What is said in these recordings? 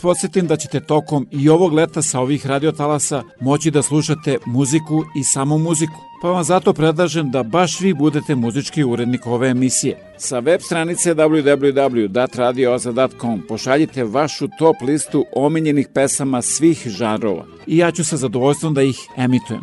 podsjetim da ćete tokom i ovog leta sa ovih radiotalasa moći da slušate muziku i samo muziku, pa vam zato predlažem da baš vi budete muzički urednik ove emisije. Sa web stranice www.datradioza.com pošaljite vašu top listu omiljenih pesama svih žanrova i ja ću sa zadovoljstvom da ih emitujem.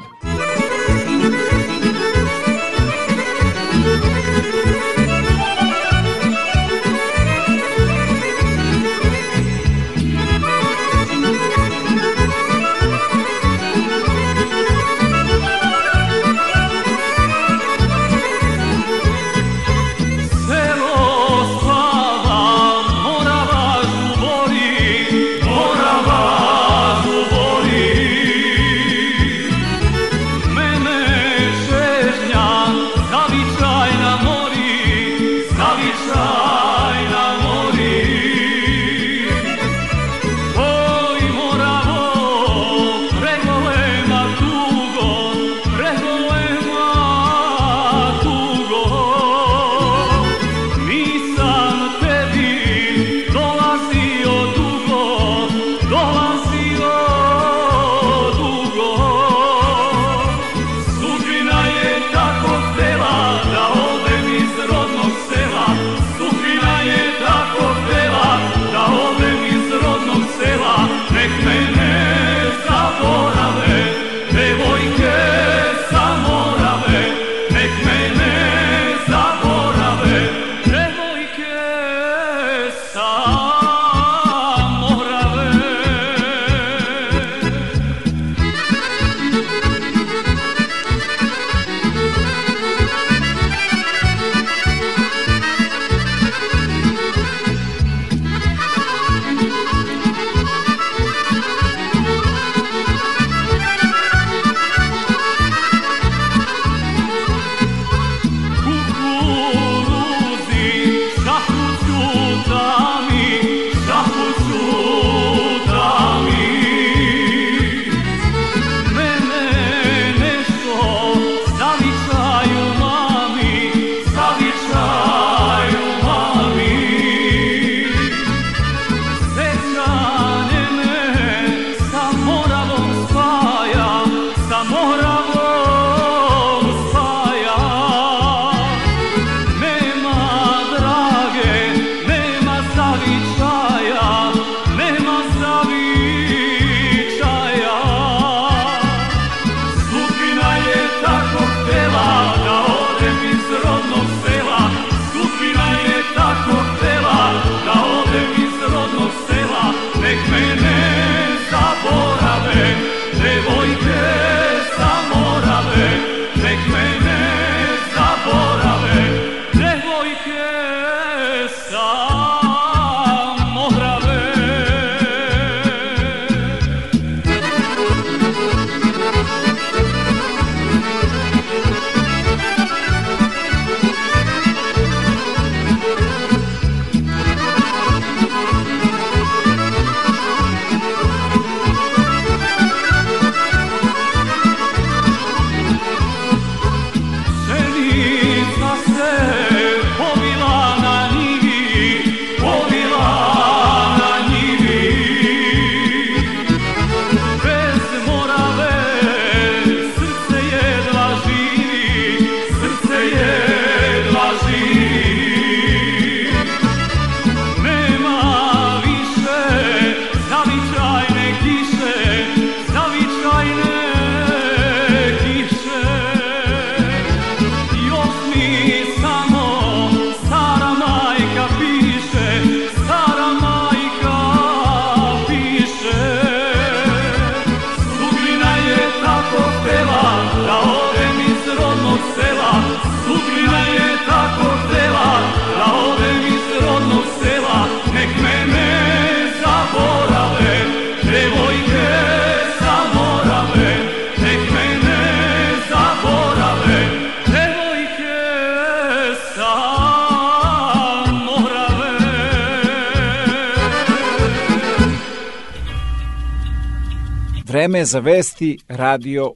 Vesti, Radio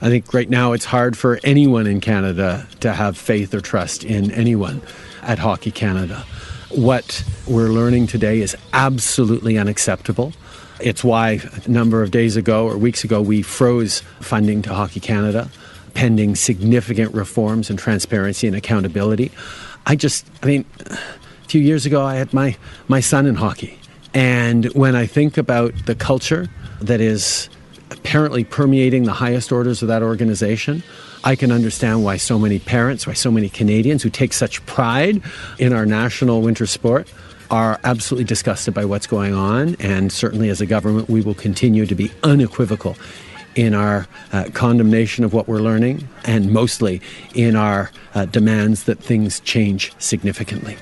I think right now it's hard for anyone in Canada to have faith or trust in anyone at Hockey Canada. What we're learning today is absolutely unacceptable. It's why a number of days ago or weeks ago we froze funding to Hockey Canada pending significant reforms and transparency and accountability. I just, I mean, a few years ago I had my, my son in hockey. And when I think about the culture that is apparently permeating the highest orders of that organization. I can understand why so many parents, why so many Canadians who take such pride in our national winter sport are absolutely disgusted by what's going on. And certainly as a government, we will continue to be unequivocal in our uh, condemnation of what we're learning and mostly in our uh, demands that things change significantly.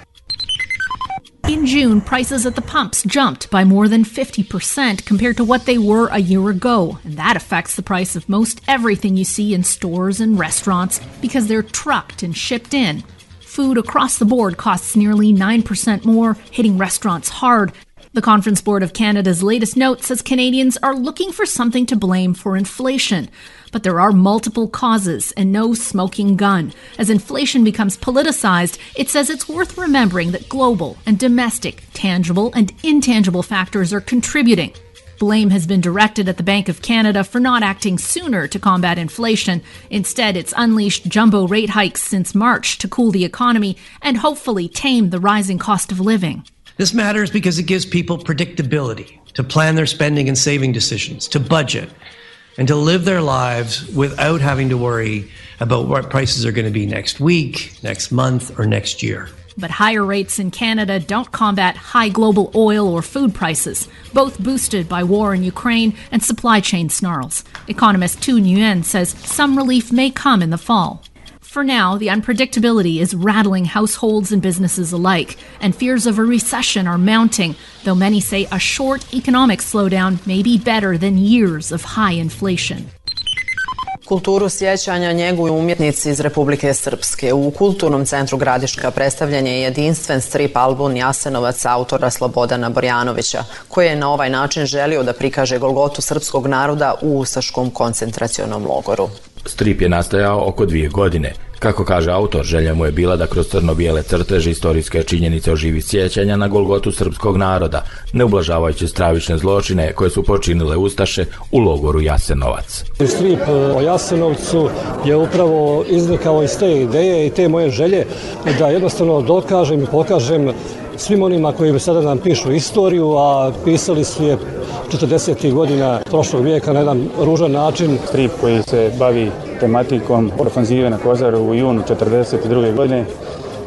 In June, prices at the pumps jumped by more than 50% compared to what they were a year ago, and that affects the price of most everything you see in stores and restaurants because they're trucked and shipped in. Food across the board costs nearly 9% more, hitting restaurants hard. The Conference Board of Canada's latest note says Canadians are looking for something to blame for inflation. But there are multiple causes and no smoking gun. As inflation becomes politicized, it says it's worth remembering that global and domestic, tangible and intangible factors are contributing. Blame has been directed at the Bank of Canada for not acting sooner to combat inflation. Instead, it's unleashed jumbo rate hikes since March to cool the economy and hopefully tame the rising cost of living. This matters because it gives people predictability to plan their spending and saving decisions, to budget, and to live their lives without having to worry about what prices are going to be next week, next month, or next year. But higher rates in Canada don't combat high global oil or food prices, both boosted by war in Ukraine and supply chain snarls. Economist Tu Nguyen says some relief may come in the fall. For now, the unpredictability is rattling households and businesses alike, and fears of a recession are mounting, though many say a short economic slowdown may be better than years of high inflation. Kulturu sjećanja njeguju umjetnici iz Republike Srpske. U Kulturnom centru Gradiška predstavljen je jedinstven strip album Jasenovac autora Slobodana Borjanovića, koji je na ovaj način želio da prikaže Golgotu srpskog naroda u Ustaškom koncentracionom logoru. Strip je nastajao oko dvije godine. Kako kaže autor, želja mu je bila da kroz crno-bijele crteže istorijske činjenice oživi sjećanja na golgotu srpskog naroda, ne ublažavajući stravične zločine koje su počinile Ustaše u logoru Jasenovac. Strip e, o Jasenovcu je upravo iznikao iz te ideje i te moje želje da jednostavno dokažem i pokažem svim onima koji sada nam pišu istoriju, a pisali su je 40. godina prošlog vijeka na jedan ružan način. Strip koji se bavi tematikom ofanzive na Kozaru u junu 42. godine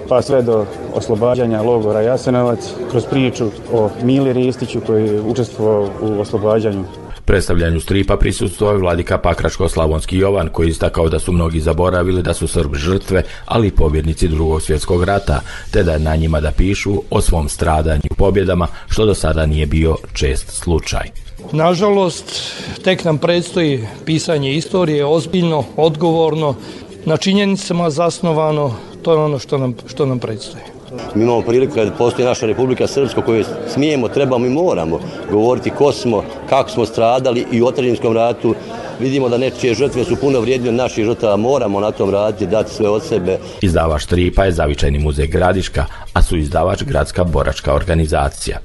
pa sve do oslobađanja logora Jasenovac kroz priču o Mili Ristiću koji je učestvovao u oslobađanju Predstavljanju stripa prisustuo je vladika pakraško slavonski Jovan koji istakao da su mnogi zaboravili da su Srb žrtve, ali i pobjednici drugog svjetskog rata, te da je na njima da pišu o svom stradanju i pobjedama, što do sada nije bio čest slučaj. Nažalost, tek nam predstoji pisanje istorije ozbiljno, odgovorno, na činjenicama zasnovano, to je ono što nam, što nam predstoji. Mi imamo priliku kad da postoji naša Republika Srpska koju smijemo, trebamo i moramo govoriti ko smo, kako smo stradali i u otradinskom ratu. Vidimo da nečije žrtve su puno vrijedne od naših žrtava, moramo na tom raditi, dati sve od sebe. Izdavač Tripa je zavičajni muzej Gradiška, a su izdavač Gradska boračka organizacija.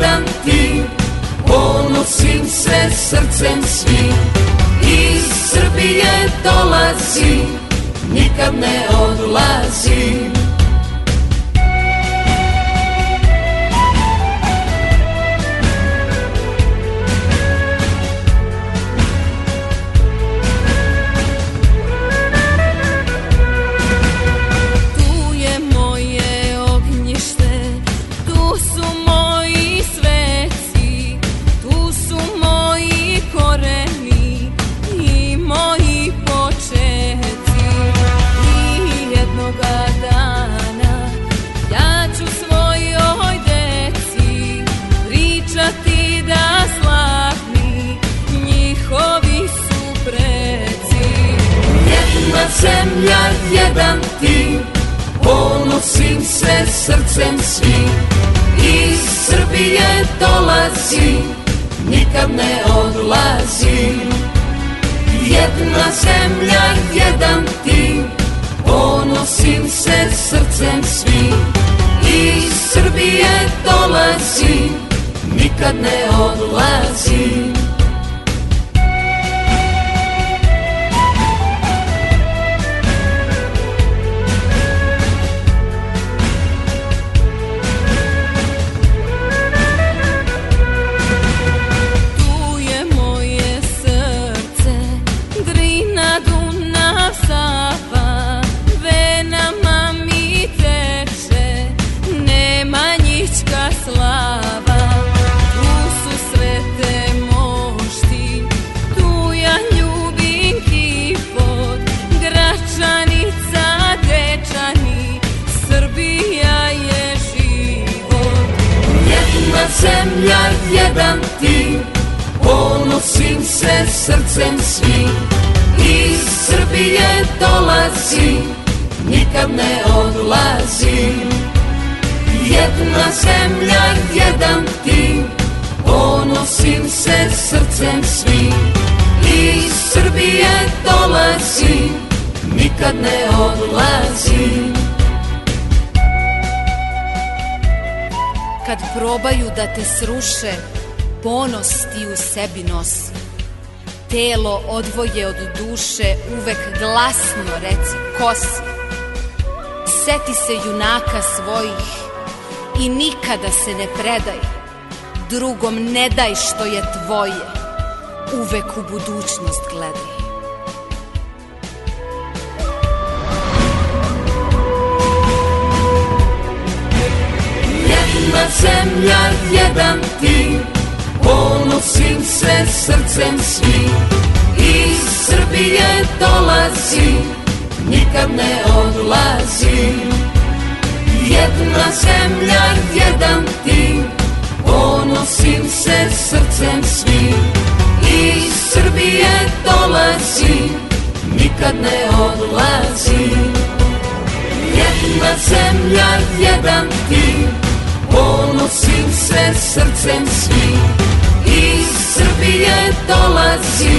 pripadam ti Ponosim se srcem svi Iz Srbije dolazi Nikad ne odlazi zemlja jedan ti Ponosim se srcem svim Iz Srbije dolazi Nikad ne odlazi Jedna zemlja jedan ti Ponosim se srcem svim Iz Srbije dolazi Nikad ne odlazi jedan ti Ponosim se srcem svim Iz Srbije dolazim Nikad ne odlazim Jedna zemlja, jedan ti Ponosim se srcem svim Iz Srbije dolazim Nikad ne odlazim Kad probaju da te sruše ponos ti u sebi nosi. Telo odvoje od duše uvek glasno reci kosi. Seti se junaka svojih i nikada se ne predaj. Drugom ne daj što je tvoje, uvek u budućnost gledaj. jedna zemlja, jedan tim Ponosim se srcem svim Iz Srbije dolazim Nikad ne odlazim Jedna zemlja, jedan tim Ponosim se srcem svim Iz Srbije dolazim Nikad ne odlazim Jedna zemlja, jedan tim Ponosim se srcem svim Iz Srbije dolazi,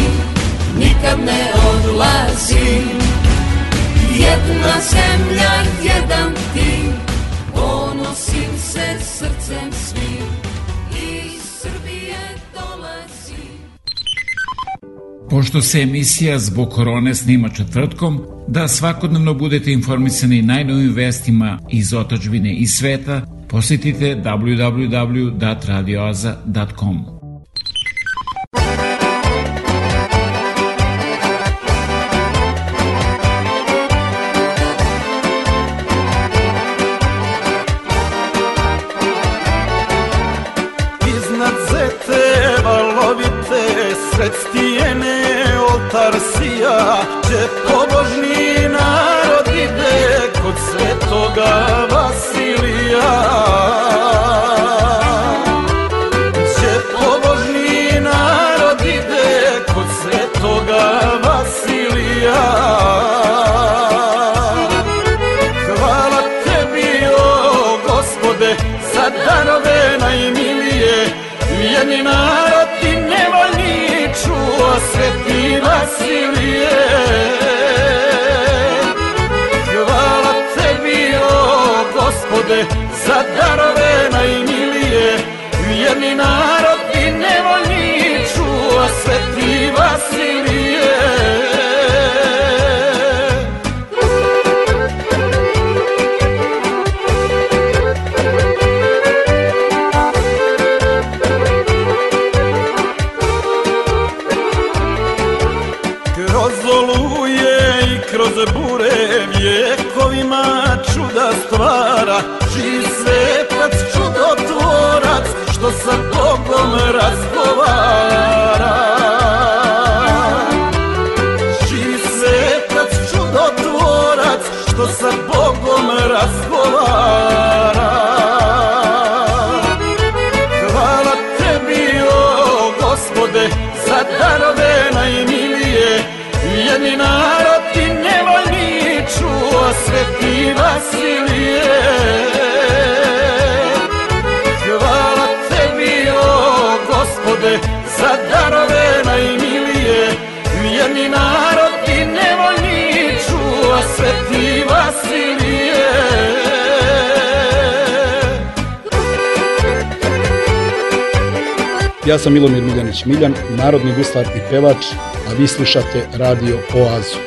nikad ne odlazi. Jedna zemlja, jedan tim, ponosim se srcem svim. Iz Srbije dolazi. Pošto se emisija zbog korone snima četvrtkom, da svakodnevno budete informisani najnovim vestima iz otačbine i sveta, posetite www.datradioaza.com. ना mnom razgovara Živi svetac, čudotvorac, što sa Bogom razgovara Hvala tebi, o gospode, za darove najmilije Jedni narod ti nemoj niču, osveti Vasilije Ja sam Milomir Miljanić Miljan, narodni guslar i pevač, a vi slušate Radio Oazu.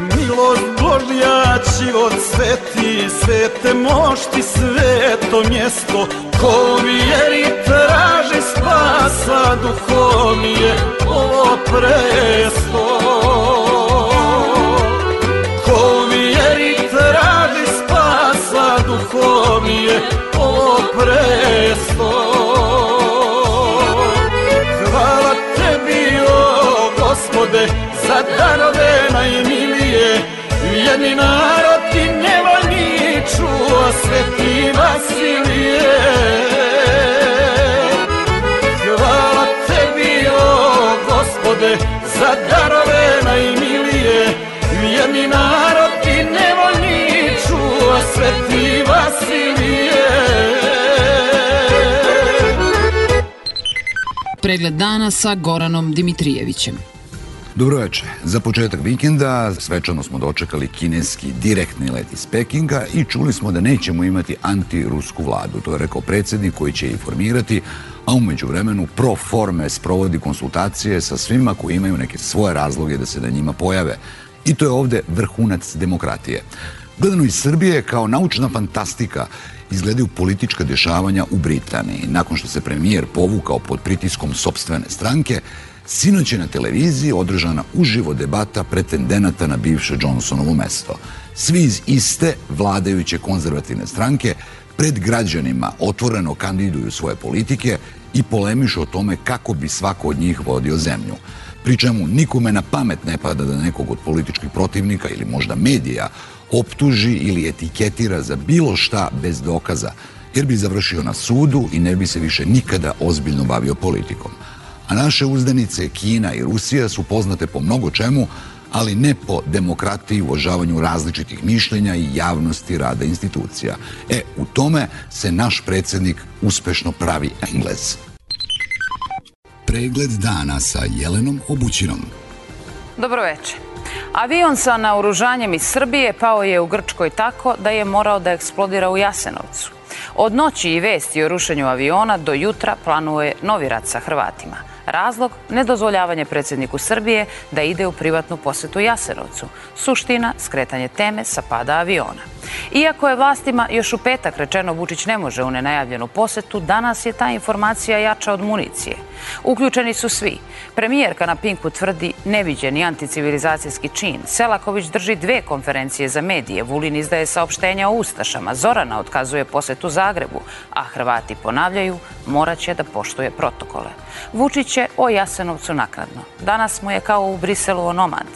Milost Božja, život sveti, svete mošti, sveto mjesto, ko vjeri traži spasa, duhom je ovo presto. Ko vjeri traži spasa, duhom mi je opreslo Hvala tebi, o gospode, za danove najmilije, jedni narod pregled dana sa Goranom Dimitrijevićem. Dobroveče. Za početak vikenda svečano smo dočekali kineski direktni let iz Pekinga i čuli smo da nećemo imati antirusku vladu. To je rekao predsednik koji će informirati, a umeđu vremenu pro forme sprovodi konsultacije sa svima koji imaju neke svoje razloge da se na njima pojave. I to je ovde vrhunac demokratije. Gledano iz Srbije kao naučna fantastika izgledaju politička dešavanja u Britaniji. Nakon što se premijer povukao pod pritiskom sobstvene stranke, sinoć je na televiziji održana uživo debata pretendenata na bivše Johnsonovo mesto. Svi iz iste vladajuće konzervativne stranke pred građanima otvoreno kandiduju svoje politike i polemišu o tome kako bi svako od njih vodio zemlju pri čemu nikome na pamet ne pada da nekog od političkih protivnika ili možda medija optuži ili etiketira za bilo šta bez dokaza, jer bi završio na sudu i ne bi se više nikada ozbiljno bavio politikom. A naše uzdanice Kina i Rusija su poznate po mnogo čemu, ali ne po demokratiji, uvažavanju različitih mišljenja i javnosti rada institucija. E, u tome se naš predsednik uspešno pravi Englez. Pregled dana sa Jelenom Obućinom. Dobro večer. Avion sa naoružanjem iz Srbije pao je u Grčkoj tako da je morao da eksplodira u Jasenovcu. Od noći i vesti o rušenju aviona do jutra planuje novi rat sa Hrvatima. Razlog – nedozvoljavanje predsedniku Srbije da ide u privatnu posetu Jasenovcu. Suština – skretanje teme sa pada aviona. Iako je vlastima još u petak rečeno Vučić ne može u nenajavljenu posetu, danas je ta informacija jača od municije – Uključeni su svi. Premijerka na Pinku tvrdi neviđeni anticivilizacijski čin. Selaković drži dve konferencije za medije. Vulin izdaje saopštenja o Ustašama. Zorana otkazuje posetu Zagrebu. A Hrvati ponavljaju, morat će da poštuje protokole. Vučić je o Jasenovcu nakladno. Danas mu je kao u Briselu nomad.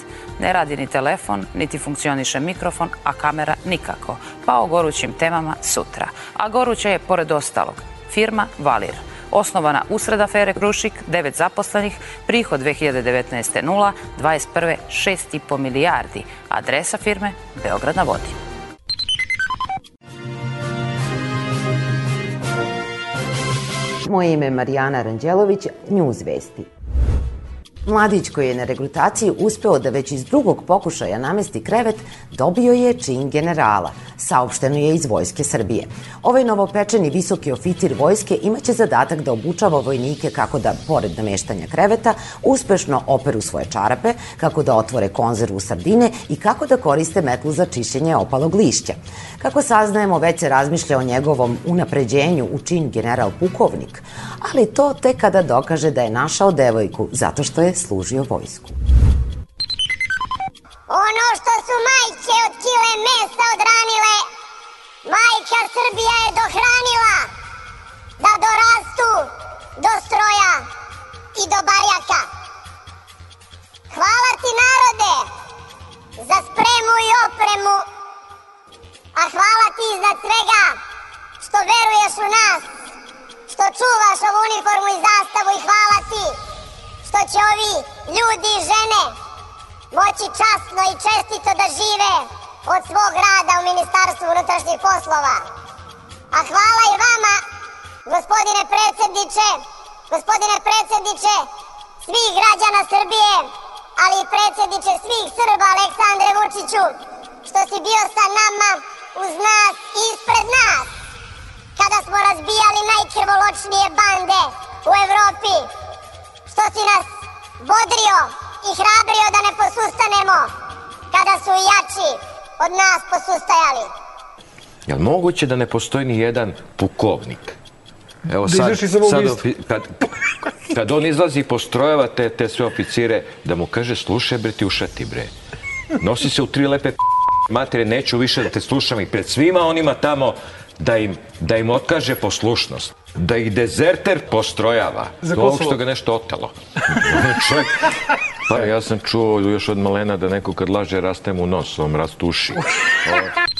Ne radi ni telefon, niti funkcioniše mikrofon, a kamera nikako. Pa o gorućim temama sutra. A goruća je, pored ostalog, firma Valir osnovana usred afere Krušik, 9 zaposlenih, prihod 2019. 0, 21. 6,5 milijardi, adresa firme Beograd na vodi. Moje ime je Marijana Ranđelović, News Vesti. Mladić koji je na regrutaciji uspeo da već iz drugog pokušaja namesti krevet, dobio je čin generala, saopšteno je iz Vojske Srbije. Ovaj novopečeni visoki oficir vojske imaće zadatak da obučava vojnike kako da, pored nameštanja kreveta, uspešno operu svoje čarape, kako da otvore konzervu sardine i kako da koriste metlu za čišćenje opalog lišća. Kako saznajemo, već se razmišlja o njegovom unapređenju u čin general pukovnik, ali to tek kada dokaže da je našao devojku zato što je je služio vojsku. Ono što su majke od kile mesa odranile, majka Srbija je dohranila da dorastu do stroja i do barjaka. Hvala ti narode za spremu i opremu, a hvala ti iznad svega što veruješ u nas, što čuvaš ovu uniformu i zastavu i hvala ti što će ovi ljudi i žene moći časno i čestito da žive od svog rada u Ministarstvu unutrašnjih poslova. A hvala i vama, gospodine predsedniče, gospodine predsedniče svih građana Srbije, ali i predsjedniče svih Srba Aleksandre Vučiću, što si bio sa nama, uz nas i ispred nas, kada smo razbijali najkrvoločnije bande u Evropi, što si nas bodrio i hrabrio da ne posustanemo kada su jači od nas posustajali. Jel moguće da ne postoji ni jedan pukovnik? Evo da sad, sad kad, kad on izlazi po strojeva te, te sve oficire, da mu kaže slušaj bre ti ušati bre. Nosi se u tri lepe matere, neću više da te slušam i pred svima onima tamo da im, da im otkaže poslušnost da ih dezerter postrojava. Za to što ga nešto otelo. Čovjek, pa ja sam čuo još od malena da neko kad laže raste mu nos, on rastuši.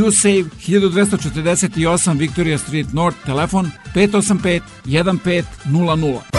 USAVE 1248 Victoria Street North, telefon 585 1500.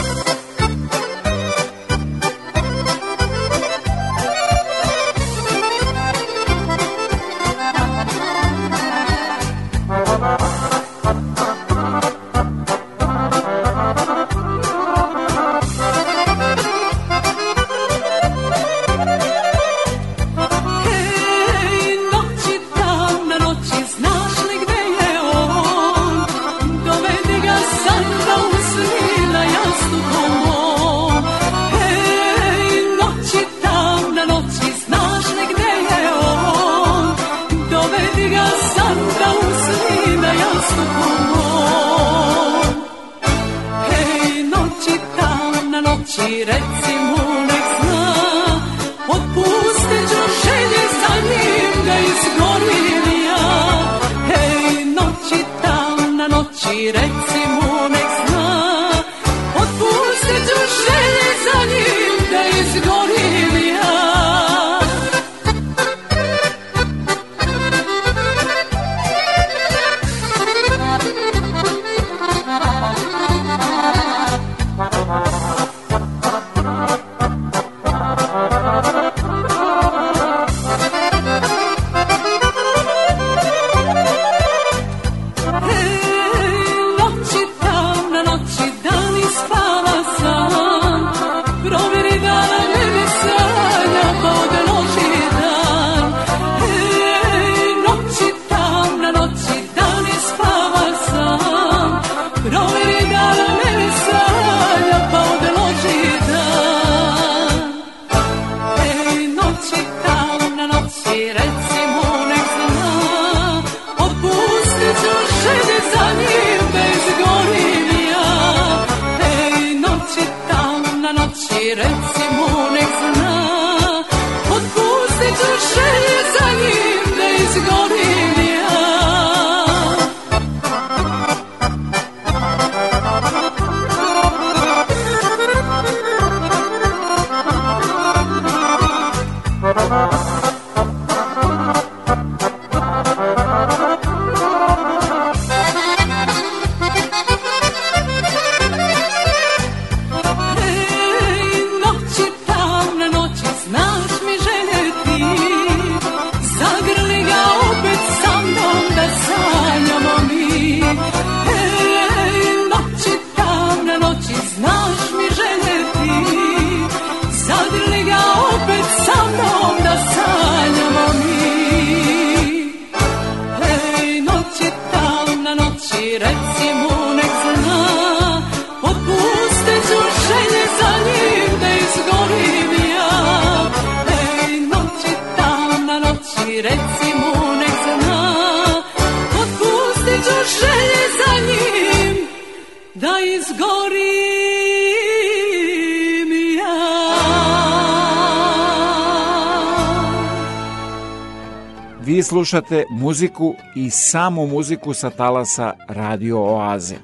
slušate muziku i samo muziku sa talasa Radio Oaze.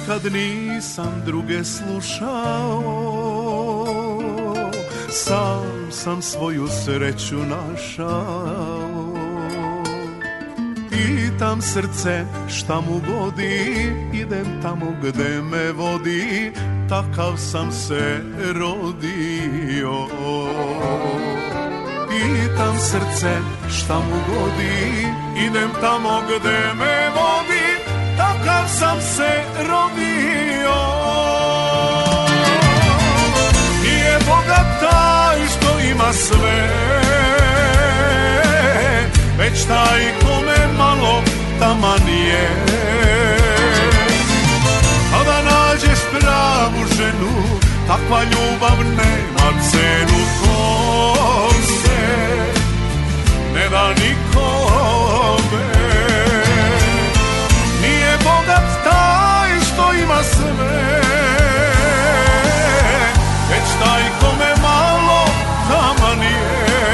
nikad nisam druge slušao Sam sam svoju sreću našao Pitam srce šta mu godi Idem tamo gde me vodi Takav sam se rodio Pitam srce šta mu godi Idem tamo gde me vodi kakav sam se rodio Nije bogat taj što ima sve Već taj kome malo taman je A da nađeš pravu ženu Takva ljubav nema cenu Ko se ne da nikom za sve Već taj kome malo taman nije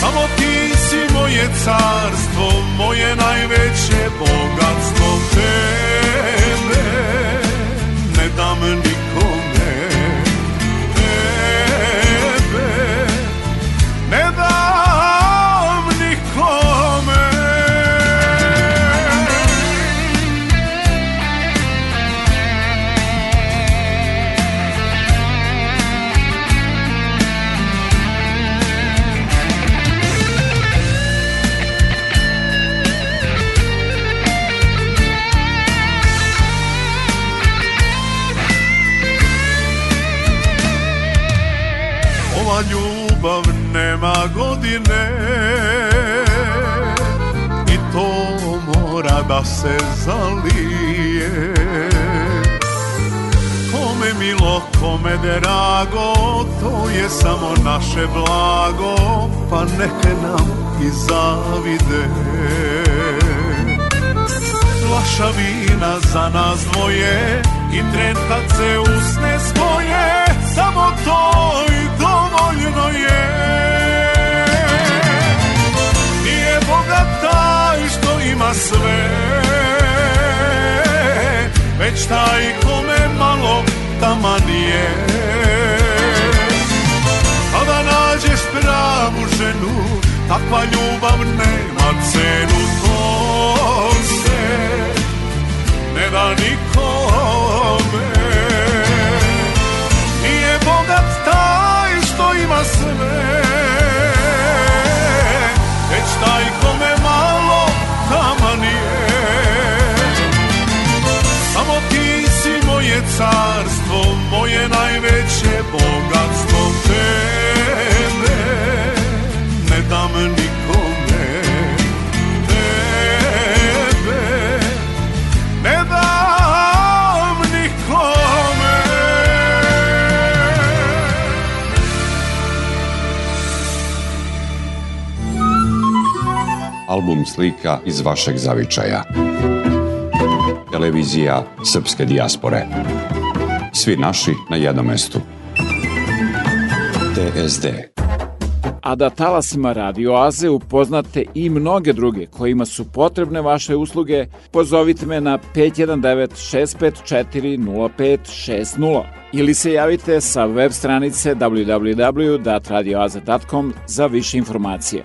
Samo ti si moje carstvo Moje najveće bogatstvo Tebe ne dam nikad se zalije Kome milo, kome drago, to je samo naše blago Pa neke nam i zavide Laša vina za nas dvoje i tren kad se usne svoje Samo to i dovoljno je ima sve Već taj kome malo taman je Kada nađeš pravu ženu Takva ljubav nema cenu To se ne da nikome Nije bogat taj što ima sve Već taj kome carstvo moje najveće bogatstvo tebe ne dam nikome tebe ne dam nikome Album slika iz vašeg zavičaja televizija Srpske dijaspore. Svi naši na jednom mestu. TSD a da talasima radioaze upoznate i mnoge druge kojima su potrebne vaše usluge, pozovite me na 519-654-0560 ili se javite sa web stranice www.radioaze.com za više informacije.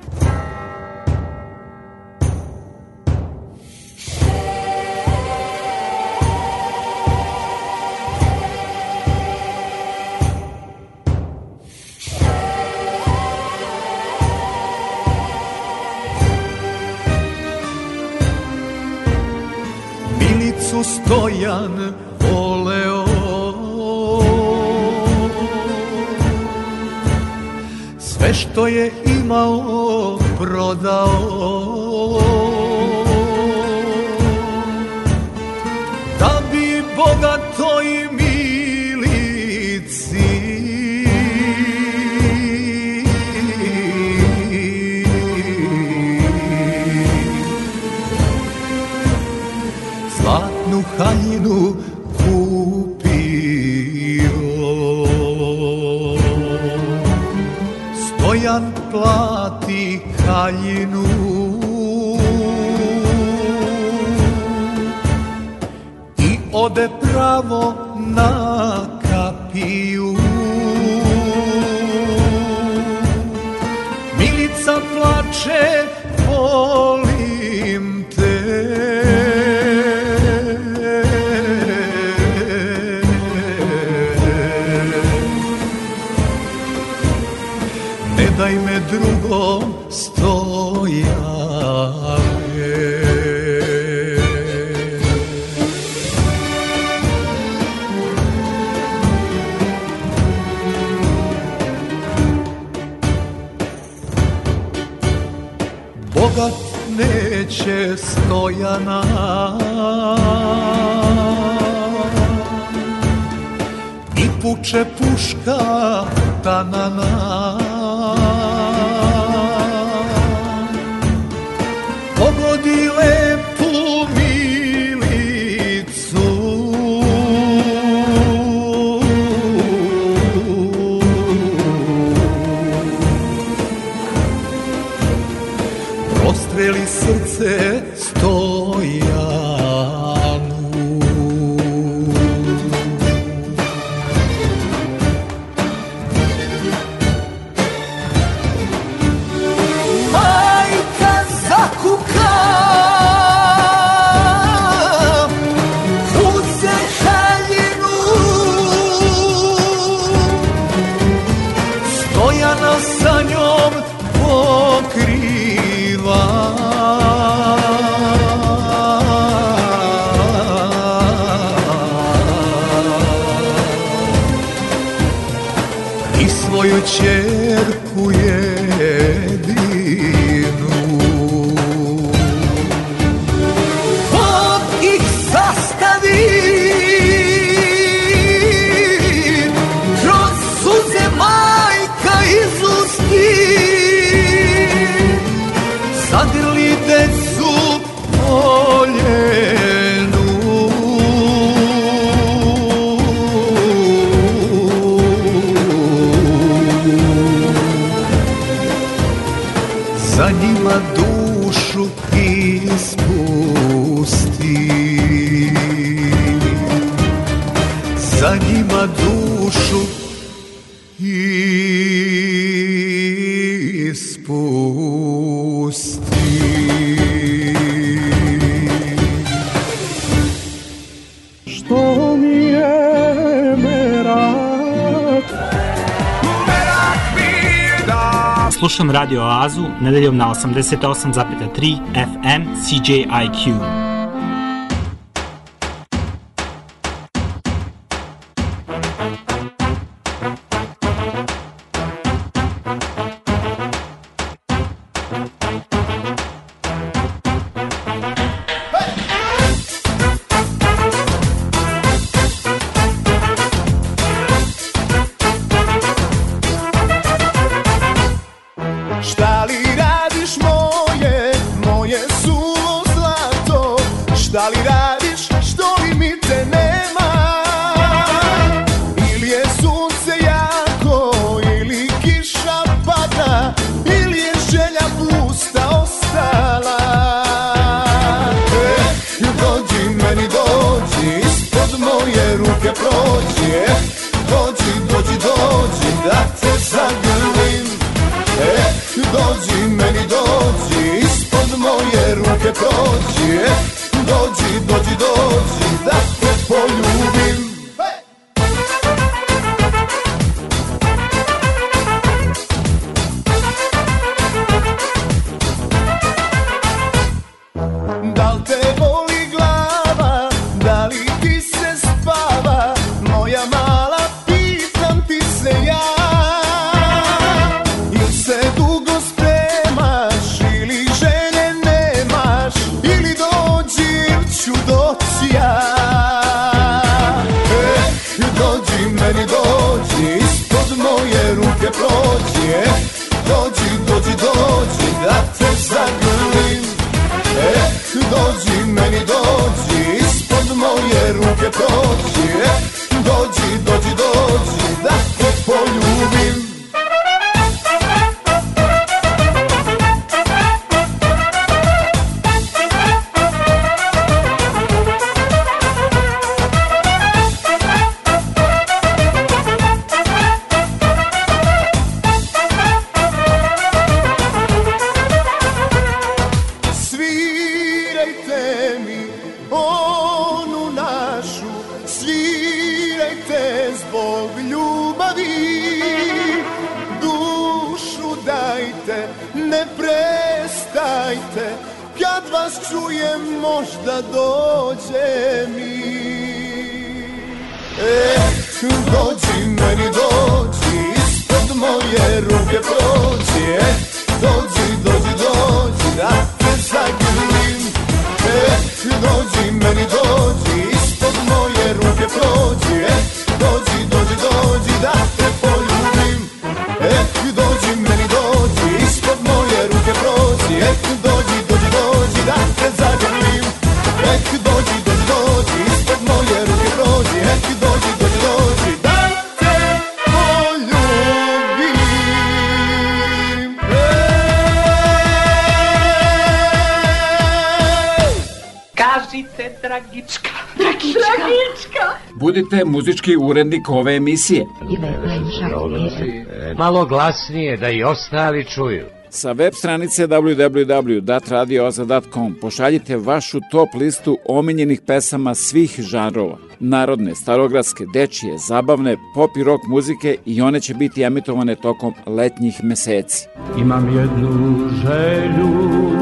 dušu ispusti. Što mi je merak? Merak mi je da... Slušam Radio Azu nedeljom na 88,3 FM CJIQ. muzički urednik ove emisije. Malo glasnije da i ostali čuju. Sa web stranice www.datradioza.com pošaljite vašu top listu omiljenih pesama svih žanrova. Narodne, starogradske, dečije, zabavne, pop i rock muzike i one će biti emitovane tokom letnjih meseci. Imam jednu želju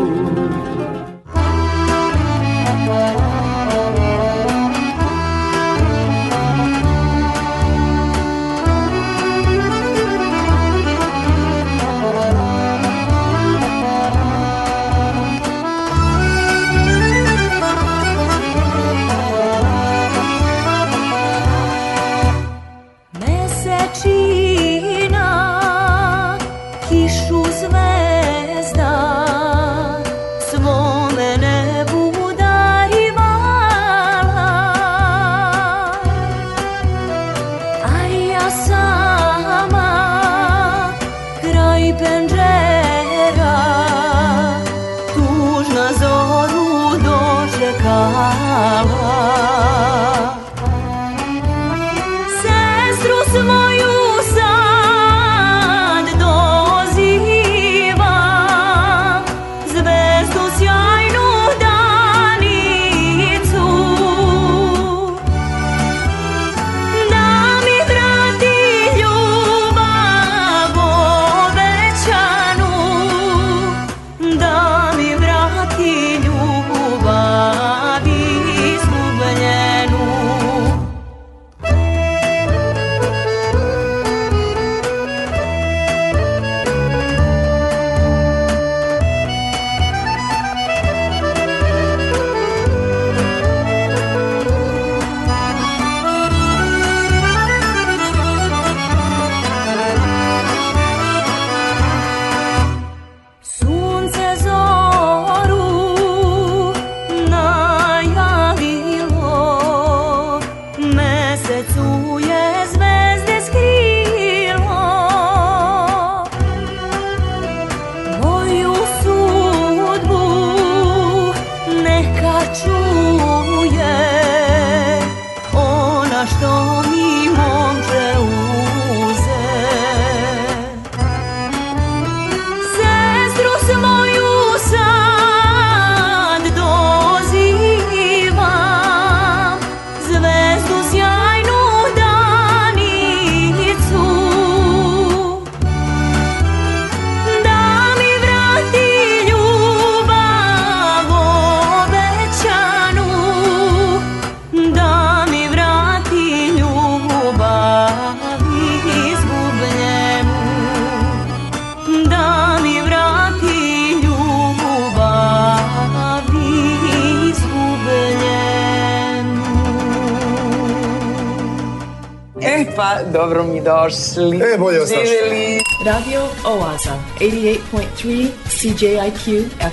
93 CJIQ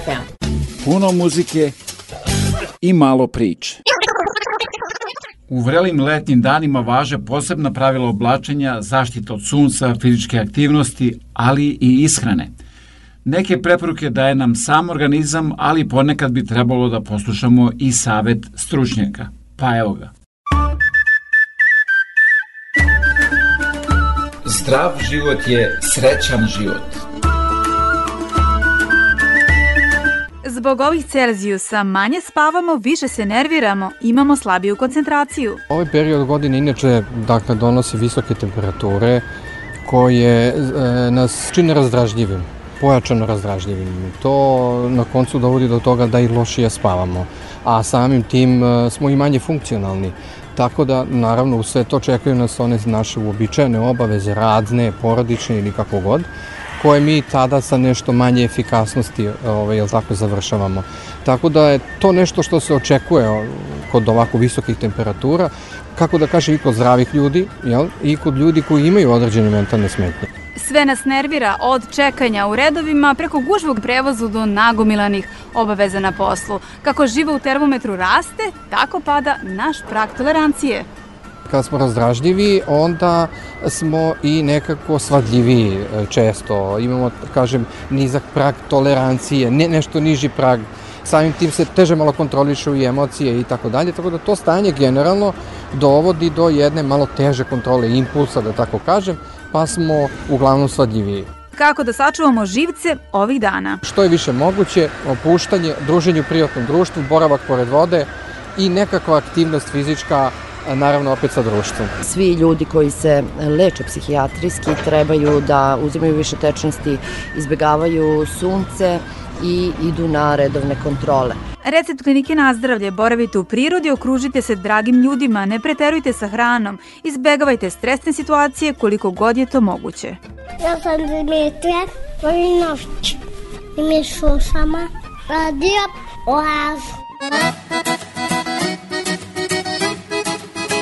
FM. Puno muzike i malo priče. U vrelim letnjim danima važe posebna pravila oblačenja, zaštita od sunca, fizičke aktivnosti, ali i ishrane. Neke preporuke daje nam sam organizam, ali ponekad bi trebalo da poslušamo i savet stručnjaka. Pa evo ga. Zdrav život je srećan život. Zbog ovih Celzijusa manje spavamo, više se nerviramo, imamo slabiju koncentraciju. Ovaj period godine inače dakle, donosi visoke temperature koje e, nas čine razdražljivim, pojačano razdražljivim. To na koncu dovodi do toga da i lošije spavamo, a samim tim e, smo i manje funkcionalni. Tako da, naravno, u sve to čekaju nas one naše uobičajene obaveze, radne, porodične ili kako god koje mi tada sa nešto manje efikasnosti ovaj, jel tako, završavamo. Tako da je to nešto što se očekuje kod ovako visokih temperatura, kako da kažem i kod zdravih ljudi jel, i kod ljudi koji imaju određene mentalne smetnje. Sve nas nervira od čekanja u redovima preko gužvog prevozu do nagomilanih obaveza na poslu. Kako živa u termometru raste, tako pada naš prak tolerancije kad smo razdražljivi, onda smo i nekako svadljiviji e, često. Imamo, kažem, nizak prag tolerancije, ne, nešto niži prag samim tim se teže malo kontrolišu i emocije i tako dalje, tako da to stanje generalno dovodi do jedne malo teže kontrole impulsa, da tako kažem, pa smo uglavnom svadljiviji. Kako da sačuvamo živce ovih dana? Što je više moguće, opuštanje, druženje u prijatnom društvu, boravak pored vode i nekakva aktivnost fizička a naravno opet sa društvom. Svi ljudi koji se leče psihijatrijski trebaju da uzimaju više tečnosti, izbegavaju sunce i idu na redovne kontrole. Recept klinike na zdravlje, boravite u prirodi, okružite se dragim ljudima, ne preterujte sa hranom, izbegavajte stresne situacije koliko god je to moguće. Ja sam Dimitra Vojinović i mi slušamo Radio Oaz.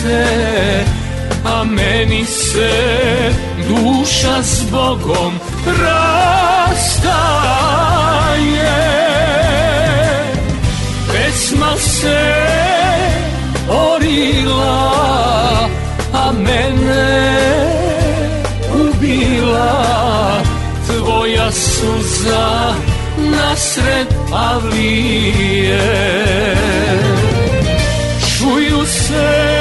se, a meni se duša s Bogom rastaje. Pesma se orila, a mene ubila tvoja suza nasred avlije. Čuju se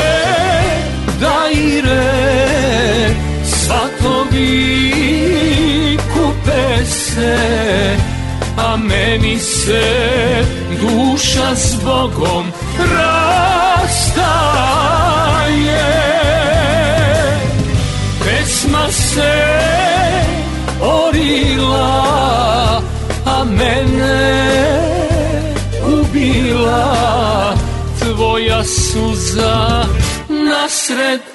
Svatovi kupe se A meni se duša s Bogom rastaje Pesma se orila A mene ubila Tvoja suza nasred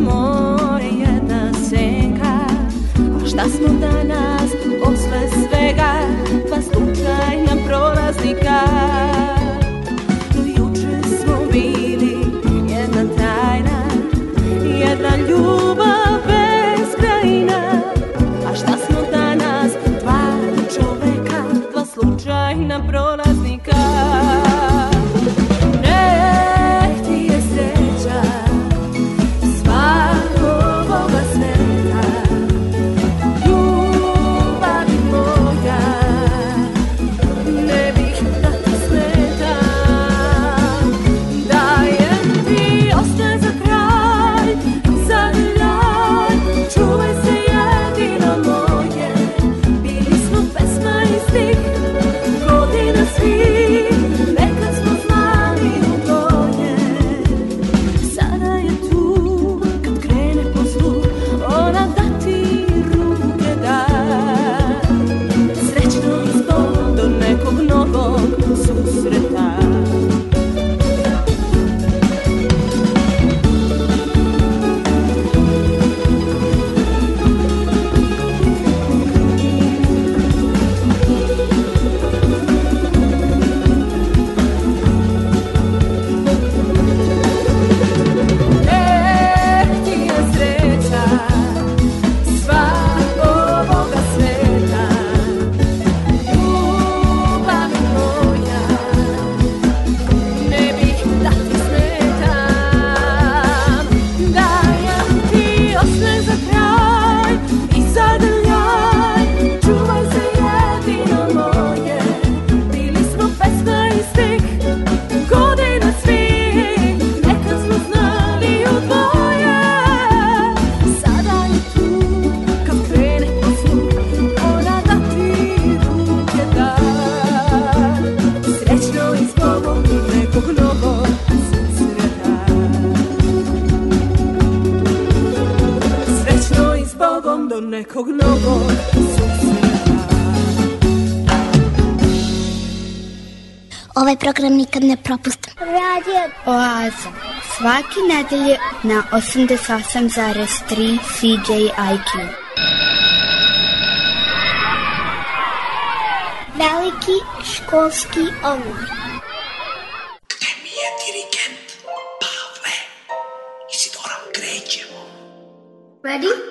more. program nikad ne propustim. Radio Oaza. Svaki nedelje na 88,3 CJIQ. Veliki školski omor. Gde mi je dirigent? Pavle, Isidora, krećemo. Ready?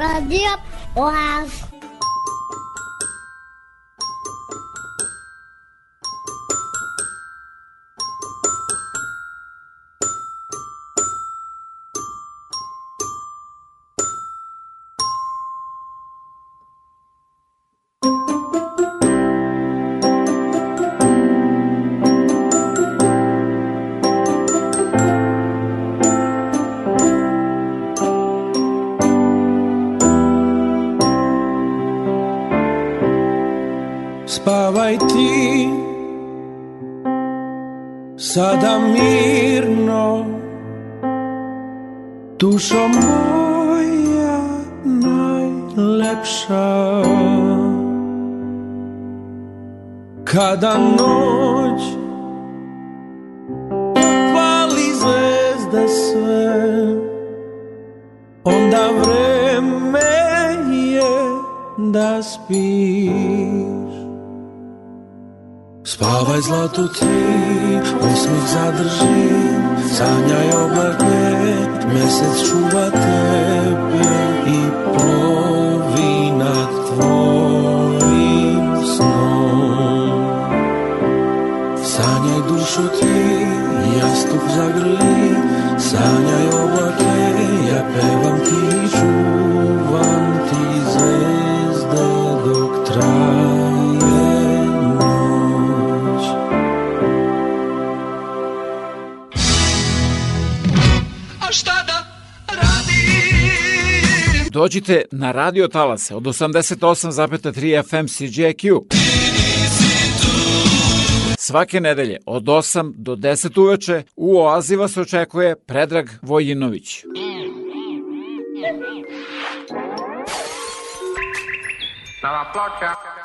Bom dia, Olavo. Dušo moja najlepša Kada noć Pali zvezde sve Onda vreme je da spiš Spavaj zlato ti, osmih zadrži Sanjaj oblake message through a Dođite na Radio Talase od 88,3 FM CGIQ. Svake nedelje od 8 do 10 uveče u Oazi vas očekuje Predrag Vojinović. Na plaća.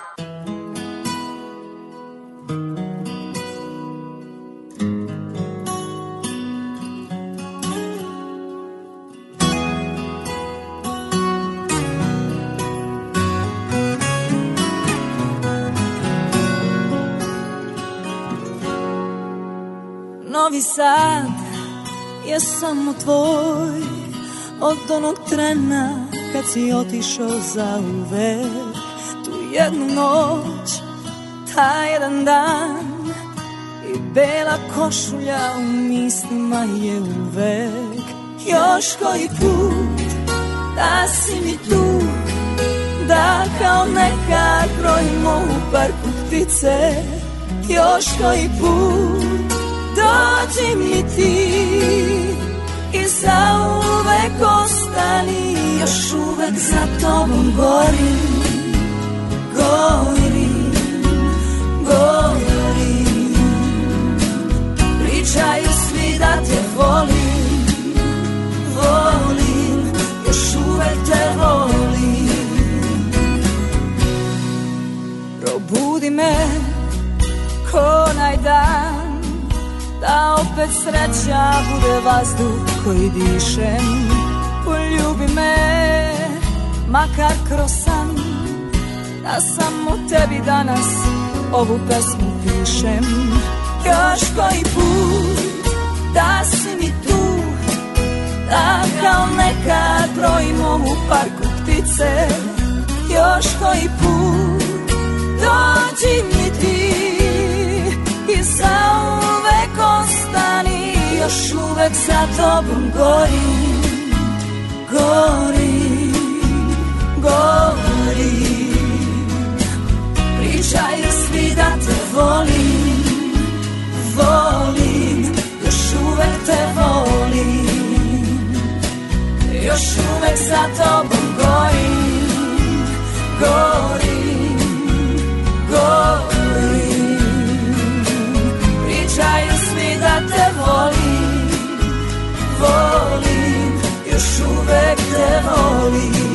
Novi Sad je samo tvoj Od onog trena kad si otišao za uvek Tu jednu noć, ta jedan dan I bela košulja u mislima je uvek Još koji put da si mi tu Da kao nekad brojimo u parku ptice Još koji put dođi mi ti i zauvek ostani još uvek za tobom gorim gorim gorim pričaju svi da te volim već sreća bude vazduh koji dišem Poljubi me, makar kroz san Da samo tebi danas ovu pesmu pišem Još koji put da si mi tu Da kao nekad brojimo u parku ptice Još koji put dođi mi ti I za uvek ostani Još uvek za tobom gori Gorim, gorim Pričaju svi da te volim Volim, još uvek te volim Još uvek za tobom gori Gori gorim ja te volim, volim, još uvek te volim.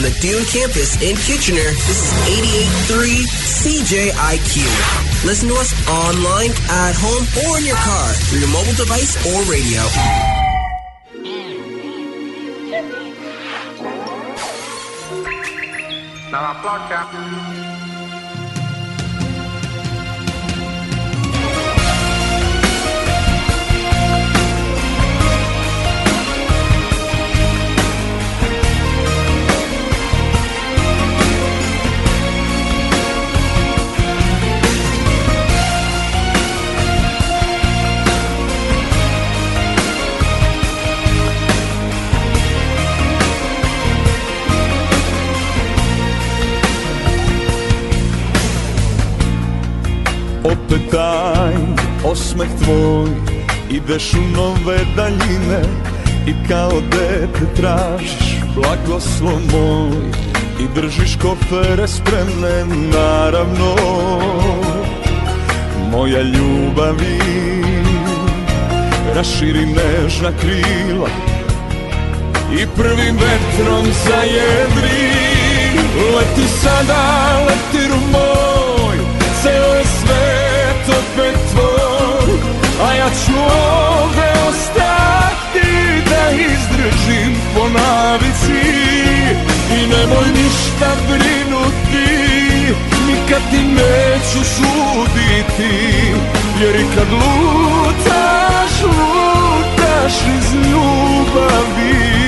From the Dune campus in Kitchener, this is 88.3 CJIQ. Listen to us online, at home, or in your car through your mobile device or radio. Now, clock, Captain. osmeh tvoj Ideš u nove daljine I kao dete tražiš blagoslov moj I držiš kofere spremne naravno Moja ljubavi Raširi nežna krila I prvim vetrom zajedri Leti sada, leti rumor Ceo je svet opet tvoj A ja ću ovde ostati da izdržim po navici I nemoj ništa brinuti, nikad ti neću suditi Jer i kad lutaš, lutaš iz ljubavi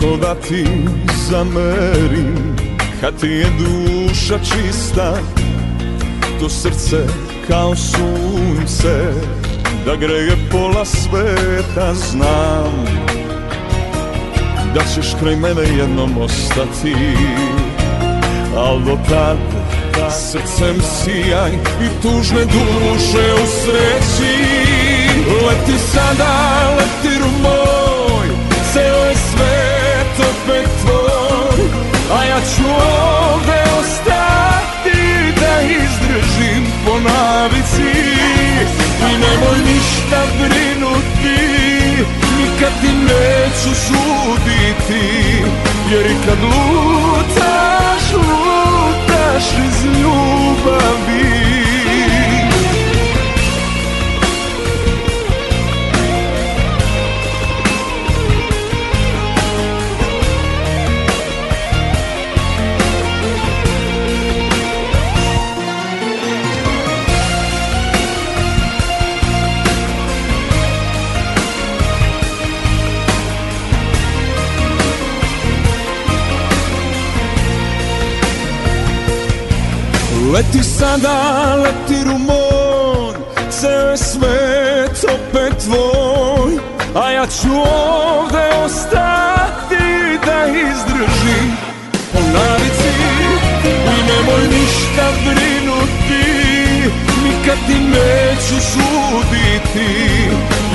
kako da ti zamerim Kad ti je duša čista To srce kao sunce Da greje pola sveta znam Da ćeš kraj mene jednom ostati Al do tad srcem sijaj I tužne duše u sreći Leti sada, leti rumor opet tvoj A ja ću ovde ostati da izdržim po navici I nemoj ništa brinuti Nikad ti neću suditi Jer i kad lutaš, lutaš iz ljubavi Leti sada, leti rumor, ceo je svet opet tvoj, a ja ću ovde ostati da izdržim po navici i nemoj ništa brinuti, nikad ti neću suditi,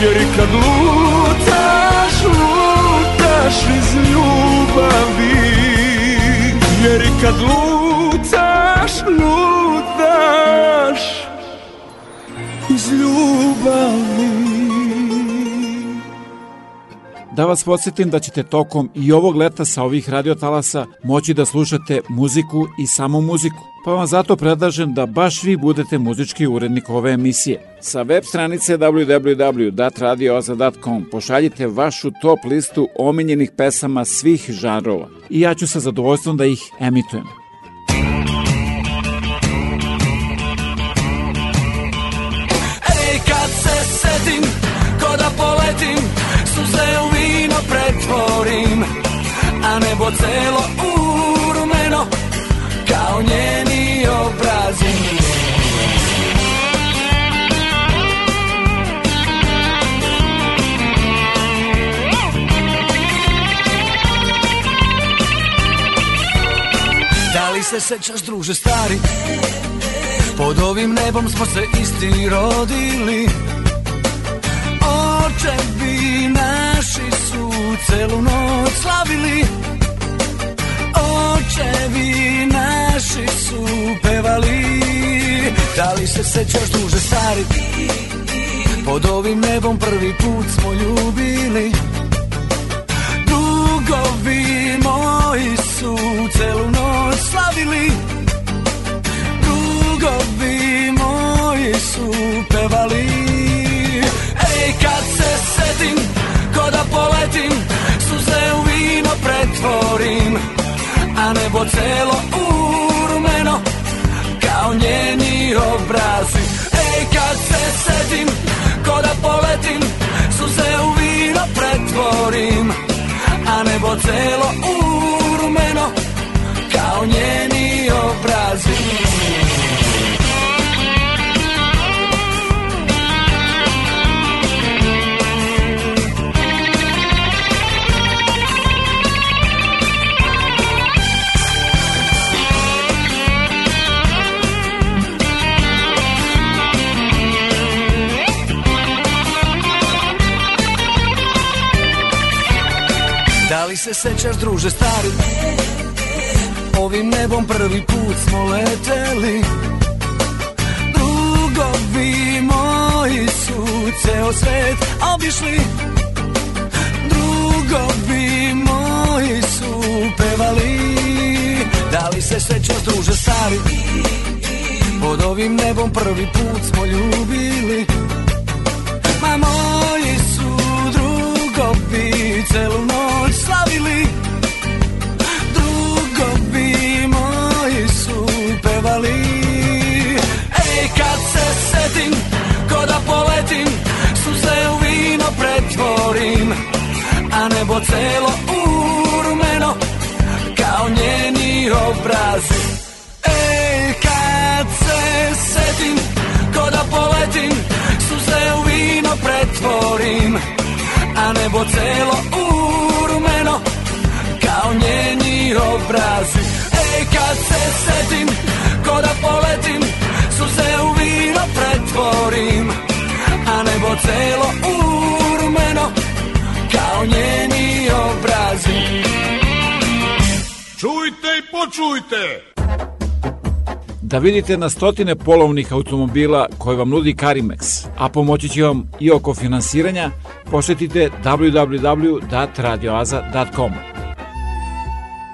jer i kad lutaš, lutaš iz ljubavi, jer i kad lutaš, Baš lutaš iz ljubavi Da vas podsjetim da ćete tokom i ovog leta sa ovih radiotalasa moći da slušate muziku i samo muziku. Pa vam zato predlažem da baš vi budete muzički urednik ove emisije. Sa web stranice www.datradioza.com pošaljite vašu top listu omiljenih pesama svih žanrova i ja ću sa zadovoljstvom da ih emitujem. letim, ko da poletim Suze u vino pretvorim A nebo celo u rumeno Kao njeni obrazi Da li se sećaš druže stari Pod ovim nebom smo se isti rodili očevi naši su celu noć slavili Očevi naši su pevali Da li se sećaš duže stari Pod ovim nebom prvi put smo ljubili Dugovi moji su celu noć slavili Dugovi moji su pevali I kad se setim, ko da poletim Suze u vino pretvorim A nebo celo urmeno Kao njeni obrazi Ej, kad se setim, ko da poletim Suze u vino pretvorim A nebo celo urmeno Kao njeni obrazi se sećaš druže stari Ovim nebom prvi put smo leteli Drugovi moji su ceo svet obišli Drugovi moji su pevali Da li se sećaš druže stari Pod ovim nebom prvi put smo ljubili Ma moji su drugovi celu noć bili Drugovi moji su pevali Ej, kad se setim, ko da poletim Suze u vino pretvorim A nebo celo urmeno Kao njeni obrazi Ej, kad se setim, ko da poletim Suze u vino pretvorim a nebo celo u obrazi Ej kad se setim, ko da poletim Suze u vino pretvorim A nebo celo urmeno Kao njeni obrazi Čujte i počujte! da vidite na stotine polovnih automobila koje vam nudi Karimex, a pomoći će vam i oko finansiranja, posetite www.radioaza.com.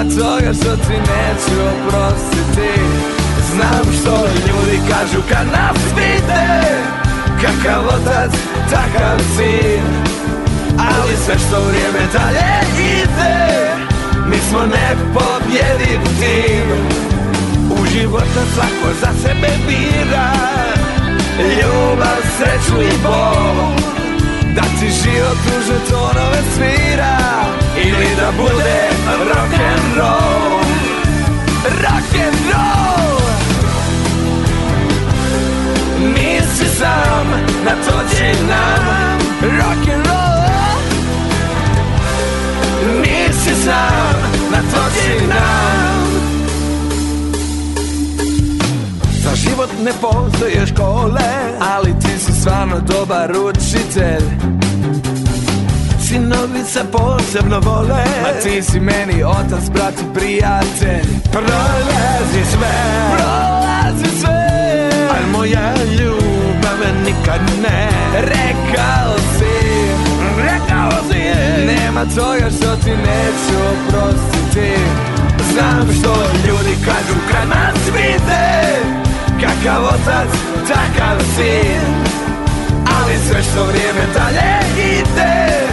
nema toga što ti neću oprostiti Znam što ljudi kažu kad nas vide Kakav otac, takav sin Ali sve što vrijeme dalje ide Mi smo nepobjediv tim U životu svako za sebe bira Ljubav, sreću i bol Da ti život u žetonove svira ili da bude rock and roll. Rock and roll. Nisi sam, na da to će nam rock and roll. Nisi sam, na da to će nam. Za život ne postoje škole, ali ti si stvarno dobar učitelj sinovice posebno vole Ma ti si meni otac, brat i prijatelj Prolazi sve, prolazi sve Al moja ljubav nikad ne Rekao si, rekao si Nema toga što ti neću oprostiti Znam što ljudi kažu kad nas vide Kakav otac, takav sin Ali sve što vrijeme dalje ide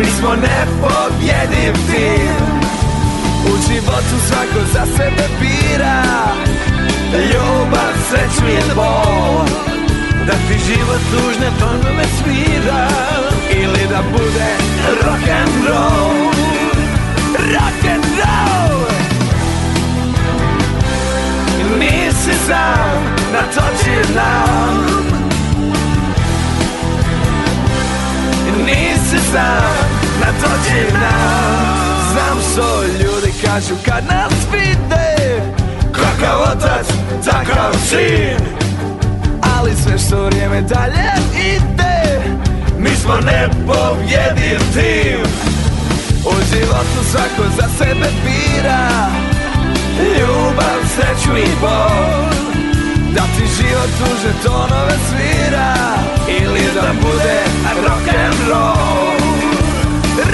Mi smo nepobjediv tim U životu svako za sebe bira Ljubav, sreću i bol Da ti život tužne tonove svira Ili da bude rock'n'roll Rock'n'roll Nisi sam, na to ti znam Nisi sam na dođina Znam što ljudi kažu kad nas vide Kakav otac, takav sin Ali sve što vrijeme dalje ide Mi smo nepobjediv tim U životu svako za sebe bira Ljubav, sreću i bol Da ti život u žetonove svira Ili da bude rock'n'roll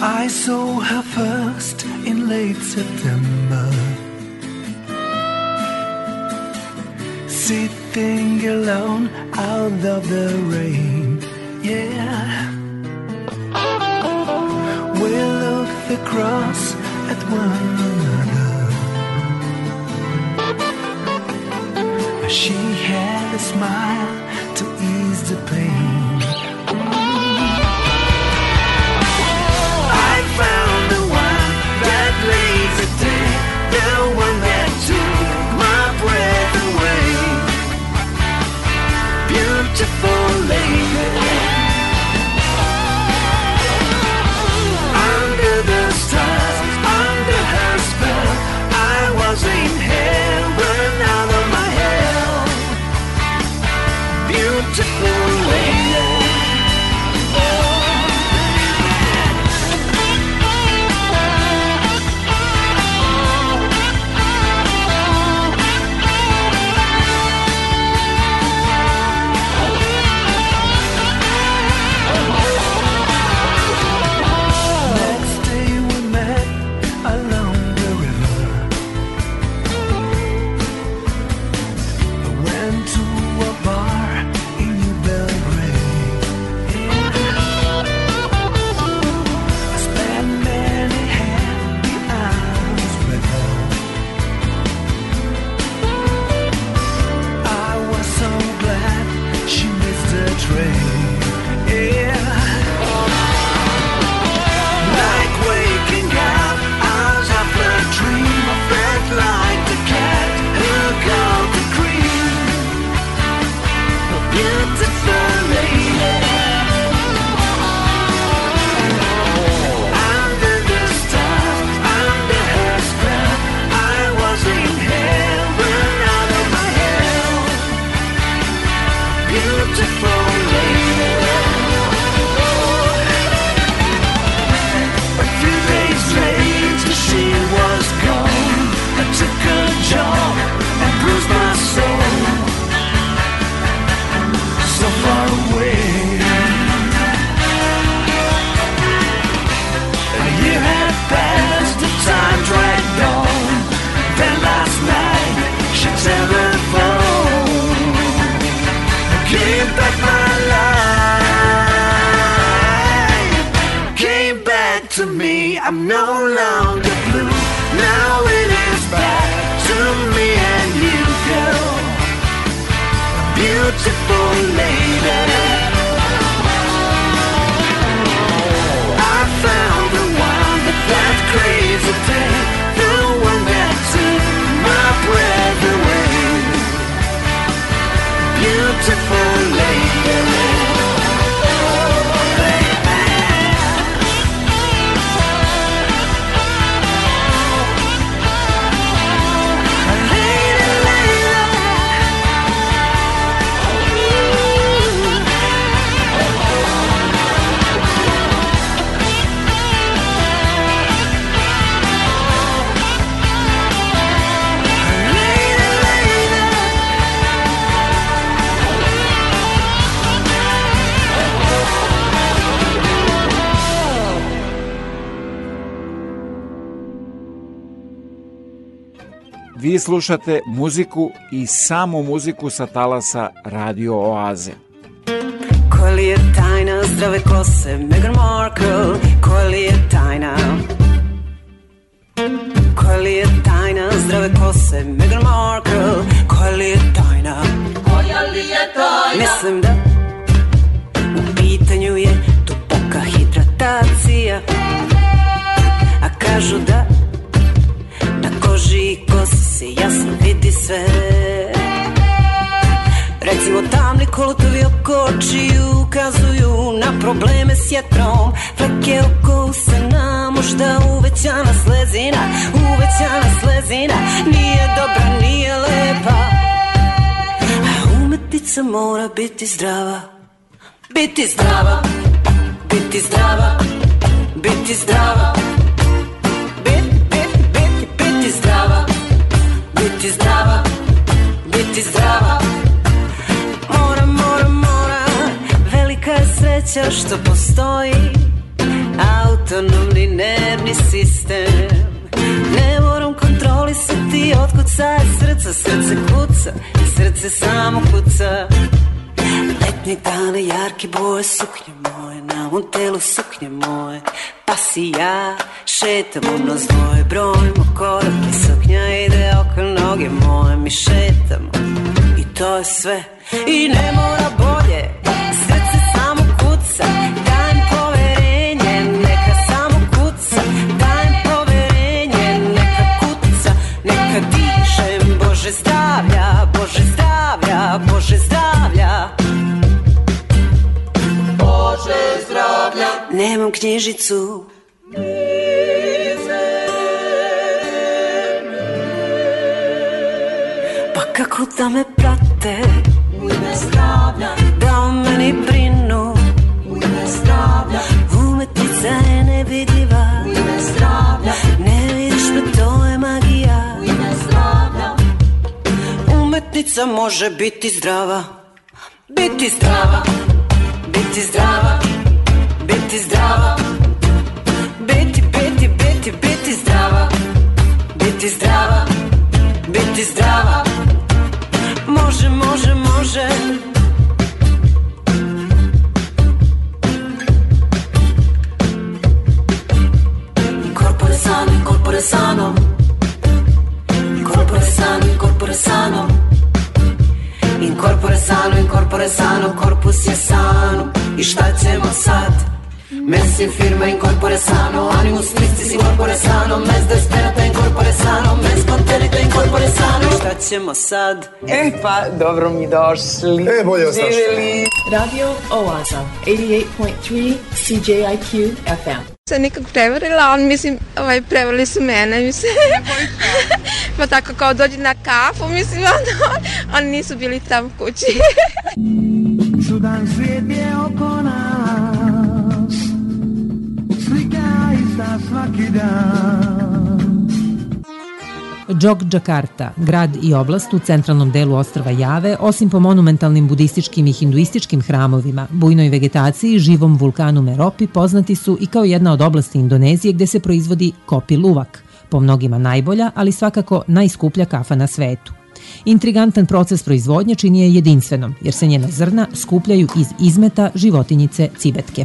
I saw her first in late September. Sitting alone out of the rain, yeah. We looked across at one another. She had a smile to ease the pain. foolish. slušate muziku i samo muziku sa talasa Radio Oaze. Koja li je tajna zdrave kose Meghan Markle? Koja li je tajna? Koja li je tajna zdrave kose Meghan Markle? Koja li je tajna? Koja li je tajna? Mislim da u pitanju je duboka hidratacija A kažu da koži kosi se jasno vidi sve Recimo tamni kolotovi oko očiju ukazuju na probleme s jetrom Fleke oko usana, možda uvećana slezina Uvećana slezina, nije dobra, nije lepa A umetnica mora biti zdrava Biti zdrava, biti zdrava, biti zdrava biti zdrava, biti zdrava Mora, mora, mora, velika je sreća što postoji Autonomni nervni sistem Ne moram kontrolisati otkud sad srca, srce kuca, srce samo kuca Letnje dane, jarke boje, suknje moje, na mom telu suknje moje, pa si ja šetam ono zvoje, brojimo korake, suknja ide oko noge moje, mi šetamo i to je sve. I ne mora bolje, srce samo kuca, dajem poverenje, neka samo kuca, dajem poverenje, neka kuca, neka dišem, Bože zdravlja, Bože zdravlja, Bože zdravlja. javlja Nemam knjižicu Pa kako da me prate U ime zdravlja Da o meni brinu U ime zdravlja Umetnica je nevidljiva U ime zdravlja Ne vidiš me, to je magija U ime zdravlja Umetnica može biti zdrava Biti zdrava, biti zdrava biti zdrava Biti, biti, biti, biti zdrava Biti zdrava, biti zdrava Može, može, može Corpore sano i corpore sano Corpore sano i corpore sano In corpore sano, in corpore sano Corpus je sano I šta sad? Mens firma in corpore sano, animus tristis in corpore sano, mens desperata da in corpore sano, mens contenita in corpore sano. Šta ćemo sad? E pa, dobro mi došli. E, bolje ostaš. Živjeli. Radio Oaza, 88.3 CJIQ FM se nikog prevarila, on mislim, ovaj, prevarili su mene, mislim. pa tako kao dođi na kafu, mislim, onda on, oni nisu bili tam kući. Čudan svijet je Džog Džakarta, grad i oblast u centralnom delu ostrava Jave, osim po monumentalnim budističkim i hinduističkim hramovima, bujnoj vegetaciji i živom vulkanu Meropi poznati su i kao jedna od oblasti Indonezije gde se proizvodi kopi luvak, po mnogima najbolja, ali svakako najskuplja kafa na svetu. Intrigantan proces proizvodnje čini je jedinstvenom, jer se njena zrna skupljaju iz izmeta životinjice cibetke.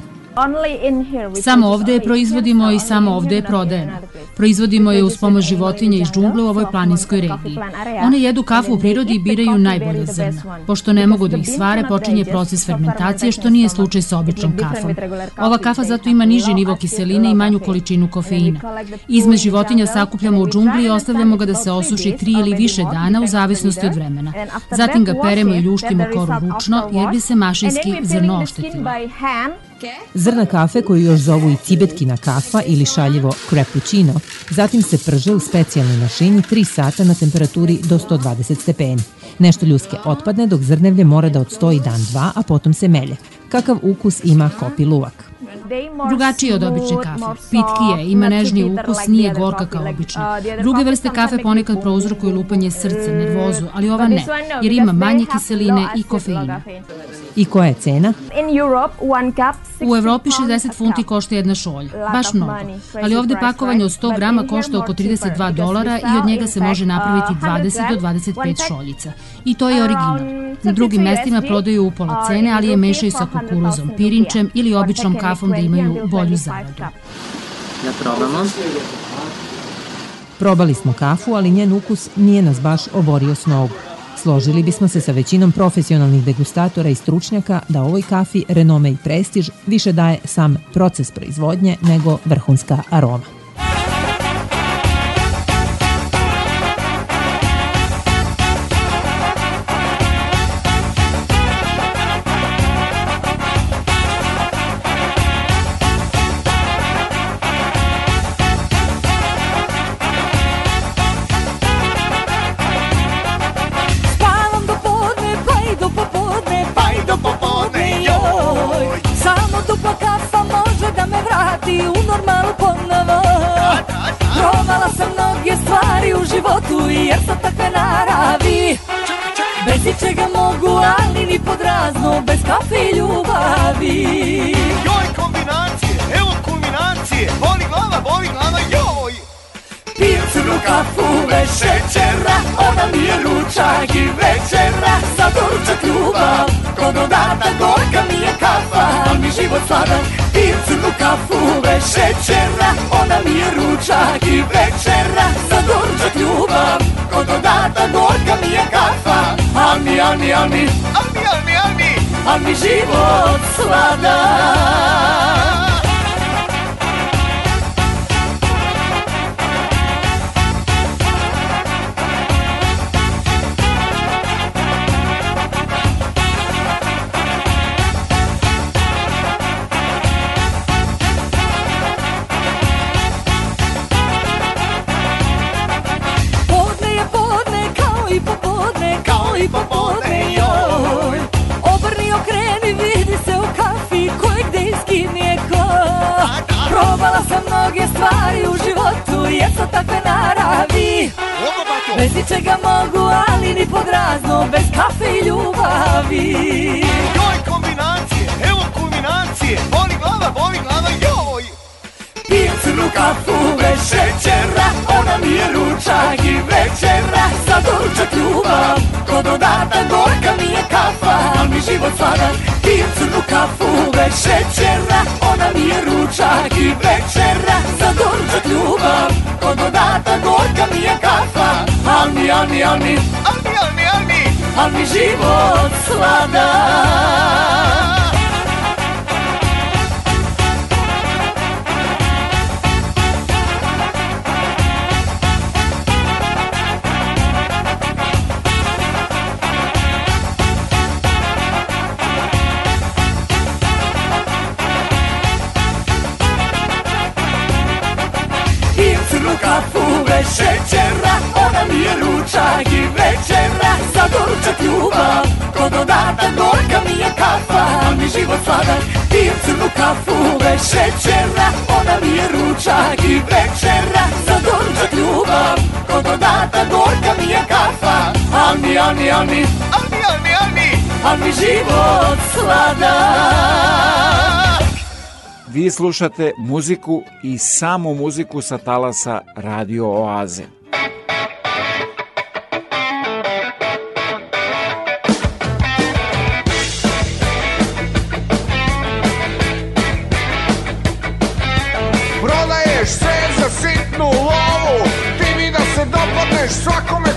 Samo ovde je proizvodimo i samo ovde je prodajemo. Proizvodimo je uz pomoć životinja iz džungle u ovoj planinskoj regiji. One jedu kafu u prirodi i biraju najbolje zrna. Pošto ne mogu da ih svare, počinje proces fermentacije, što nije slučaj sa običnom kafom. Ova kafa zato ima niži nivo kiseline i manju količinu kofeina. Izme životinja sakupljamo u džungli i ostavljamo ga da se osuši tri ili više dana u zavisnosti od vremena. Zatim ga peremo i ljuštimo koru ručno, jer bi se mašinski zrno oštetilo. Zrna kafe koju još zovu i cibetkina kafa ili šaljivo crepuccino, zatim se prže u specijalnoj mašini 3 sata na temperaturi do 120 stepeni. Nešto ljuske otpadne dok zrnevlje mora da odstoji dan dva, a potom se melje. Kakav ukus ima kopi luwak? Drugačiji od obične kafe. Pitki znači, je, ima nežniji ukus, nije gorka kao obična. Druge vrste kafe ponekad prouzrokuju lupanje srca, mm, nervozu, ali ova ne, jer ima manje kiseline i kofeina. I koja je cena? U Evropi 60 funti košta jedna šolja, baš mnogo. Ali ovde pakovanje od 100 grama košta oko 32 dolara i od njega se može uh, napraviti 20 do 25 šoljica. I to je um, original. Na drugim mestima prodaju upola uh, cene, ali je mešaju sa kukuruzom, pirinčem ili običnom kafom kafom da imaju bolju zaradu. Ja probamo. Probali smo kafu, ali njen ukus nije nas baš oborio s nogu. Složili bismo se sa većinom profesionalnih degustatora i stručnjaka da ovoj kafi renome i prestiž više daje sam proces proizvodnje nego vrhunska aroma. pod razno bez kafe i ljubavi Joj kombinacije, evo kombinacije Boli glava, boli glava, joj Picnu kafu bez šećera Ona mi je ručak i večera Za doručak ljubav Ko dodata gorka mi je kafa Al mi život sladak Picnu kafu bez šećera Ona mi je ručak i večera Za doručak ljubav Ko dodata gorka mi je kafa Ami, ami, ami, ami, ami, ami, ami život slada. takve naravi Bez ničega mogu, ali ni pod razno Bez kafe i ljubavi Joj kombinacije, evo kulminacije Boli glava, boli glava i crnu kafu večera Ona mi je ručak i večera Za doručak ljubav Ko dodatak gorka mi je kafa Al mi život sladak Pijem crnu kafu večera Ona mi je ručak i večera Za doručak ljubav Ko dodatak gorka mi je kafa Al mi, al mi, al mi Al mi, al mi, al mi Al mi život sladak šećera Ona mi je ručak i večera Za doručak ljubav Ko dodatak gorka mi je kafa A mi život sladak Pijem crnu kafu bez šećera Ona mi je ručak i večera Za doručak ljubav Ko dodatak gorka mi je kafa A mi, a mi, a mi A mi, a mi, a mi A mi život sladak Vi slušate muziku i samo muziku sa talasa Radio Oaze. Prodaješ sve za sitnu lovu Ti mi da se dopadneš svakome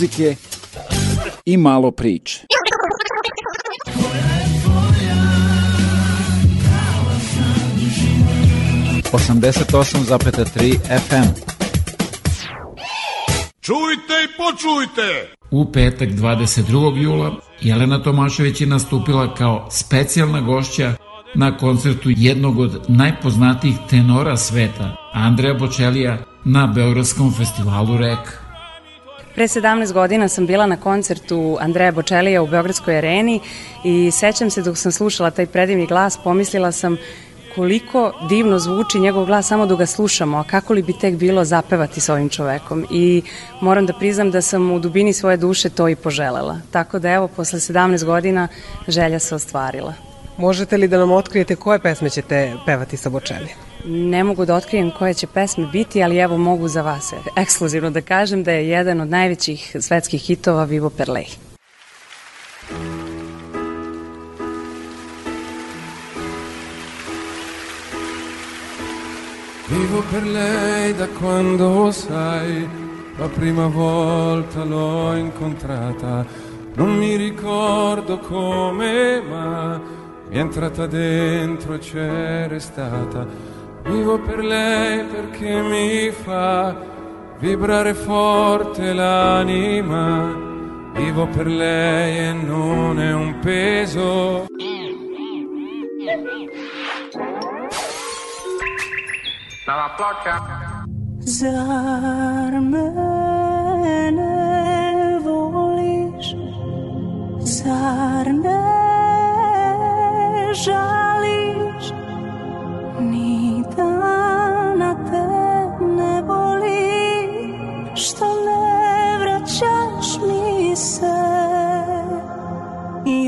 muzike i malo priče. Osamdeset FM. Čujte i počujte! U petak 22. jula Jelena Tomašević je nastupila kao specijalna gošća na koncertu jednog od najpoznatijih tenora sveta, Andreja Bočelija, na Beogradskom festivalu Reka. Pre 17 godina sam bila na koncertu Andreja Bočelija u Beogradskoj areni i sećam se dok sam slušala taj predivni glas, pomislila sam koliko divno zvuči njegov glas samo dok da ga slušamo, a kako li bi tek bilo zapevati s ovim čovekom. I moram da priznam da sam u dubini svoje duše to i poželela. Tako da evo, posle 17 godina želja se ostvarila. Možete li da nam otkrijete koje pesme ćete pevati sa Bočeli? Ne mogu da otkrijem koje će pesme biti, ali evo mogu za vas ekskluzivno da kažem da je jedan od najvećih svetskih hitova Vivo Perlej. Vivo per lei da quando sai, la prima volta l'ho incontrata, non mi ricordo come ma Mi è entrata dentro e c'è restata. Vivo per lei perché mi fa vibrare forte l'anima. Vivo per lei e non è un peso. Dalla placca. Zarmene voliš, zarne žališ Ni dana te ne boli Što ne vraćaš mi se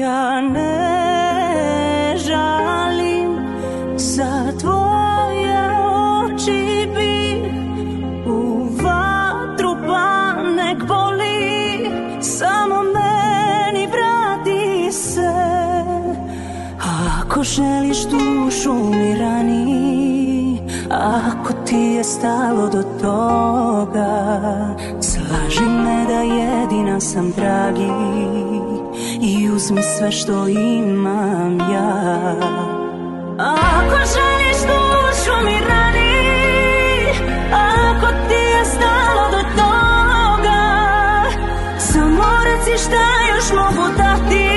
Ja ne Ako želiš dušu mi rani Ako ti je stalo do toga Slaži me da jedina sam dragi I uzmi sve što imam ja Ako želiš dušu mi rani Ako ti je stalo do toga Samo reci šta još mogu dati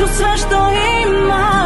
ću sve što imam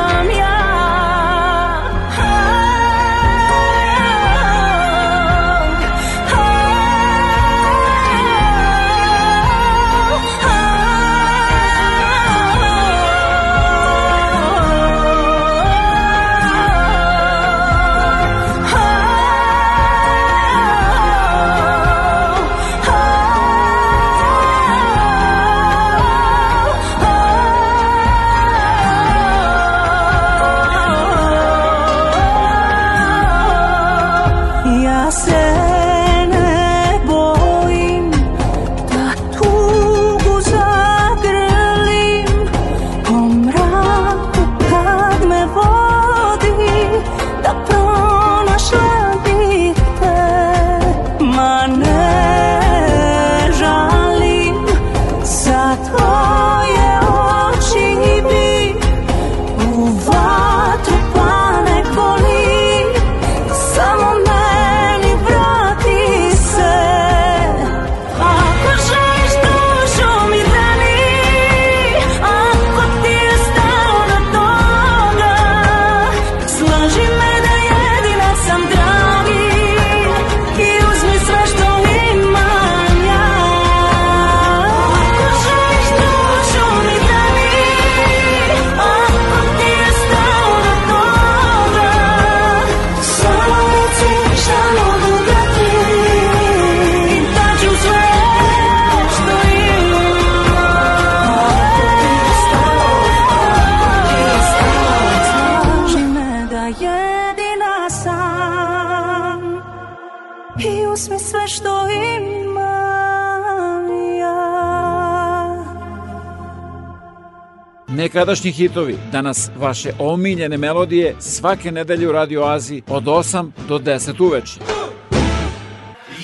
nekadašnji hitovi, danas vaše omiljene melodije svake nedelje u Radio Aziji od 8 do 10 uveče.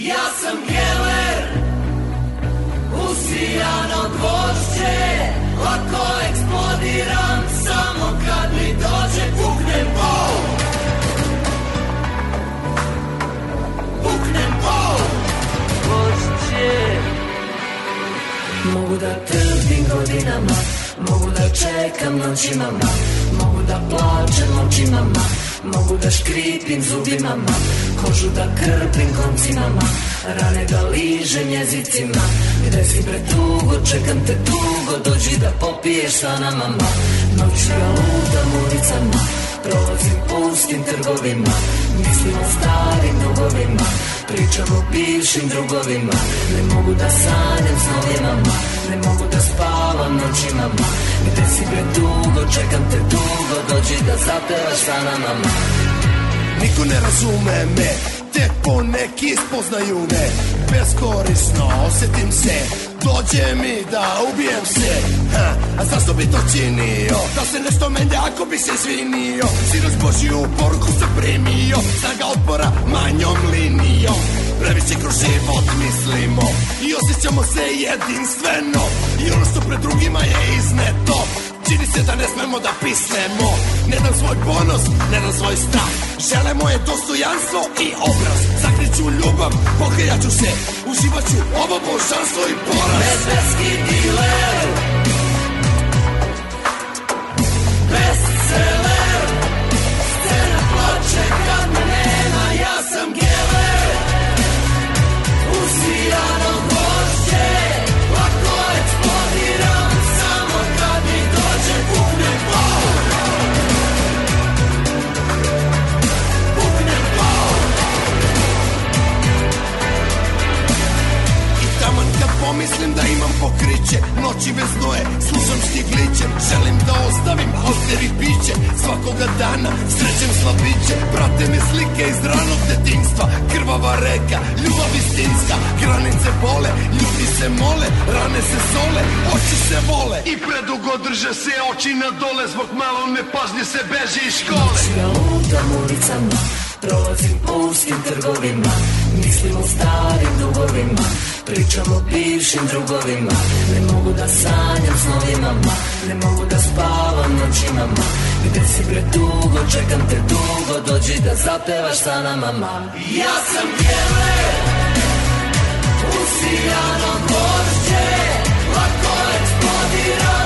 Ja sam Keller, usijano gvožđe, lako eksplodiram, samo kad mi dođe puknem bol. Puknem bol. Gvožđe. Mogu da trvim godinama, čekam noćima ma Mogu da plačem očima ma Mogu da škripim zubima ma Kožu da krpim koncima ma Rane da ližem jezicima Gde si bre tugo, čekam te tugo Dođi da popiješ sa nama ma Noću ja lutam ulicama Prolazim pustim trgovima Mislim o starim dugovima Pričam o bivšim drugovima Ne mogu da sanjam snovima ma Ne mogu da spavam noćima ma Gde si bre dugo, čekam te dugo Dođi da zapevaš sa nama ma Niko ne razume me Te poneki spoznaju me Beskorisno osetim se Dođe mi da ubijem se E, a zašto bi to činio? Da se nešto mende ako bi se svinio Sinoć Božiju poruku sam primio Snaga otpora manjom linijom Previše kroz život mislimo I osjećamo se jedinstveno I ono što pred drugima je izneto Čini se da ne smemo da pisnemo Ne dam svoj bonus, ne dam svoj strah Žele moje dostojanstvo i obraz Zakriću ljubav, pokajaću se Uživaću ovo božanstvo i poraz Bezbedski diler Patnje iz ranog detinstva Krvava reka, ljubav istinska Granice bole, ljudi se mole Rane se sole, oči se vole I predugo drže se oči na dole Zbog malo ne nepažnje se beži iz škole znači Ja lutam ulicama Prolazim po trgovima Mislim o starim dugovima Pričam o bivšim drugovima Ne mogu da sanjam s novima Ne mogu da sam noćima ma Gde si bre dugo, čekam te dugo Dođi da zapevaš sa nama ma Ja sam pjele Usijano gorđe Lako eksplodira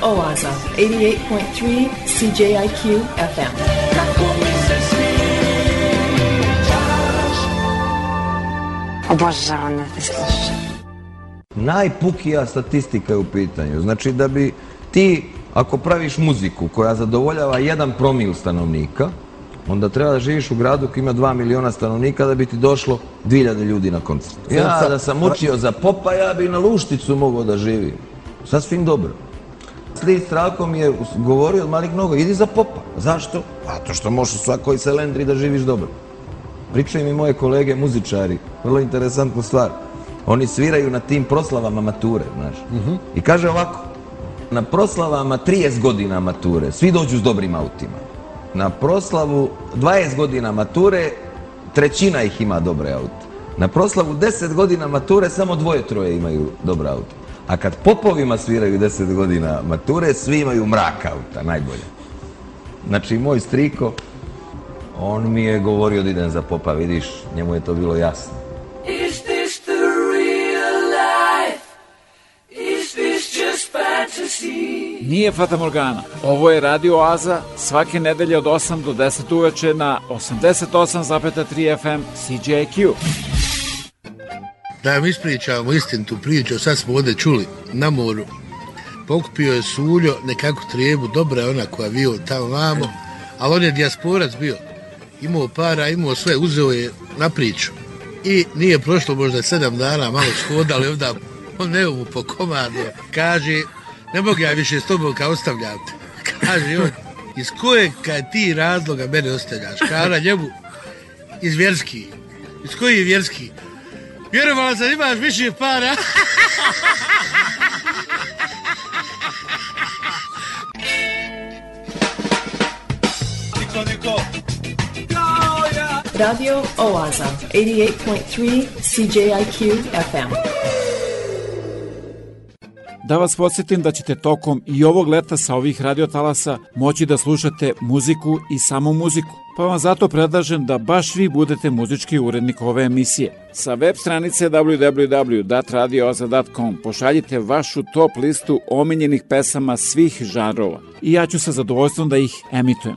Oaza, 88.3 CJIQ FM. Obožavam da slušam. Najpukija statistika je u pitanju. Znači da bi ti, ako praviš muziku koja zadovoljava jedan promil stanovnika, onda treba da živiš u gradu koji ima 2 miliona stanovnika da bi ti došlo 2000 ljudi na koncert. Ja da sam učio za popa, ja bi na Lušticu mogao da živim. Sasvim dobro strid mi je govorio malih mnogo, idi za popa. Zašto? Zato što možeš u svakoj selendri da živiš dobro. Pričaju mi moje kolege muzičari, vrlo interesantnu stvar. Oni sviraju na tim proslavama mature, znaš. Uh I kaže ovako, na proslavama 30 godina mature, svi dođu s dobrim autima. Na proslavu 20 godina mature, trećina ih ima dobre aute. Na proslavu 10 godina mature, samo dvoje troje imaju dobra auta. A kad popovima sviraju 10 godina mature, svi imaju mrak auta, najbolje. Znači, moj striko, on mi je govorio da idem za popa, vidiš, njemu je to bilo jasno. Is Nije Fata Morgana. Ovo je Radio Oaza svake nedelje od 8 do 10 uveče na 88,3 FM CJQ da vam ispričavamo istintu priču, sad smo ovde čuli na moru. Pokupio je Suljo nekakvu trijebu, dobra je ona koja bio tamo vamo, ali on je dijasporac bio. Imao para, imao sve, uzeo je na priču. I nije prošlo možda sedam dana, malo ali onda on ne mu po komadu. Kaže, ne mogu ja više s tobom kao ostavljam Kaže on, iz kojeg kad ti razloga mene ostavljaš? Kara njemu, iz vjerski. Iz koji je vjerski? Yürü bana seni ben bir şey para. Radio Oaza, 88.3 CJIQ FM. Da vas podsjetim da ćete tokom i ovog leta sa ovih radiotalasa moći da slušate muziku i samo muziku, pa vam zato predlažem da baš vi budete muzički urednik ove emisije. Sa web stranice www.datradioza.com pošaljite vašu top listu omiljenih pesama svih žanrova i ja ću sa zadovoljstvom da ih emitujem.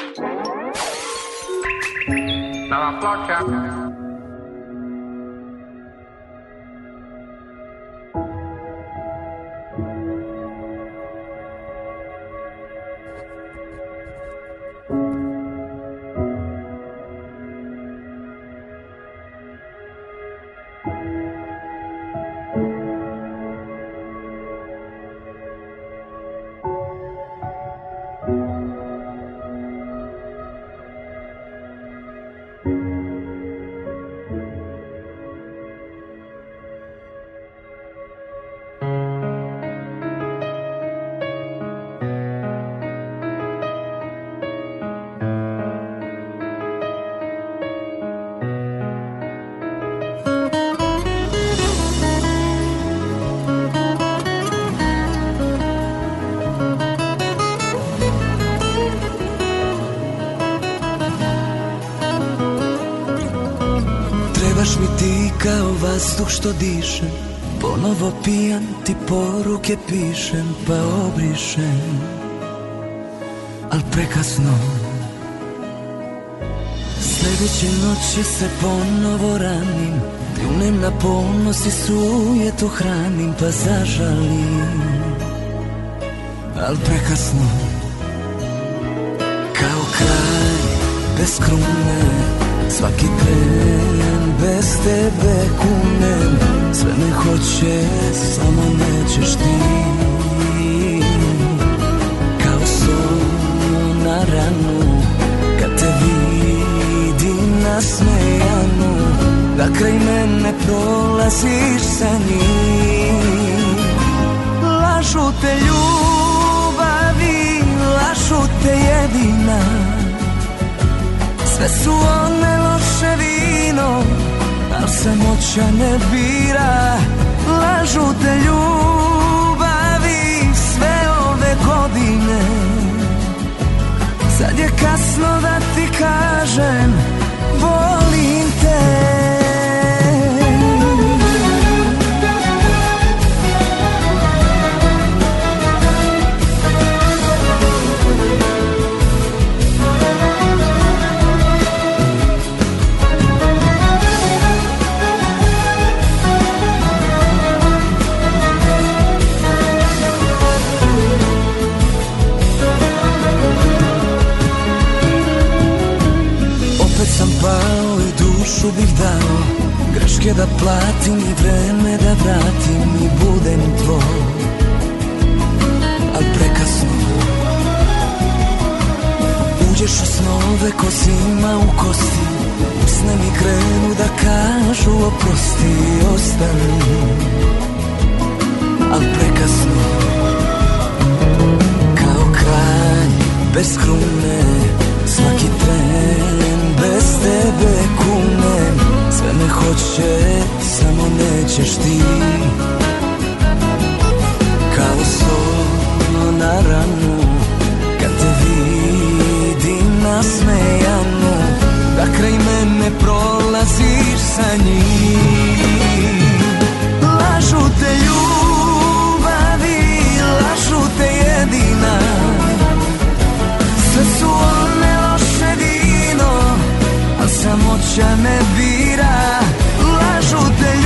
Now I'm clock captain. vazduh što dišem Ponovo pijan ti poruke pišem pa obrišem Al prekasno Sledeće noći se ponovo ranim Pljunem na ponos i sujetu hranim pa zažalim Al prekasno Kao kraj bez krune svaki tren Bez tebe kunem Sve me hoće Samo nećeš ti Kao sol na ranu Kad te vidim nasmejanu Da kraj mene prolaziš sa njim Lažu te ljubavi Lažu te jedina Sve su one loše vino se moća ne bira greške da platim i vreme da vratim i budem tvoj Al prekasno Uđeš u snove ko zima u kosti Usne mi krenu da kažu oprosti i ostanu Al prekasno Kao kralj bez krune Svaki tren bez tebe kunem Sve me hoće, samo nećeš ti Kao sol na ranu Kad te vidim nasmejanu Da kraj mene prolaziš sa njim Lažu te ljubavi, lažu te jedina Sve su oni moća me bira Lažu te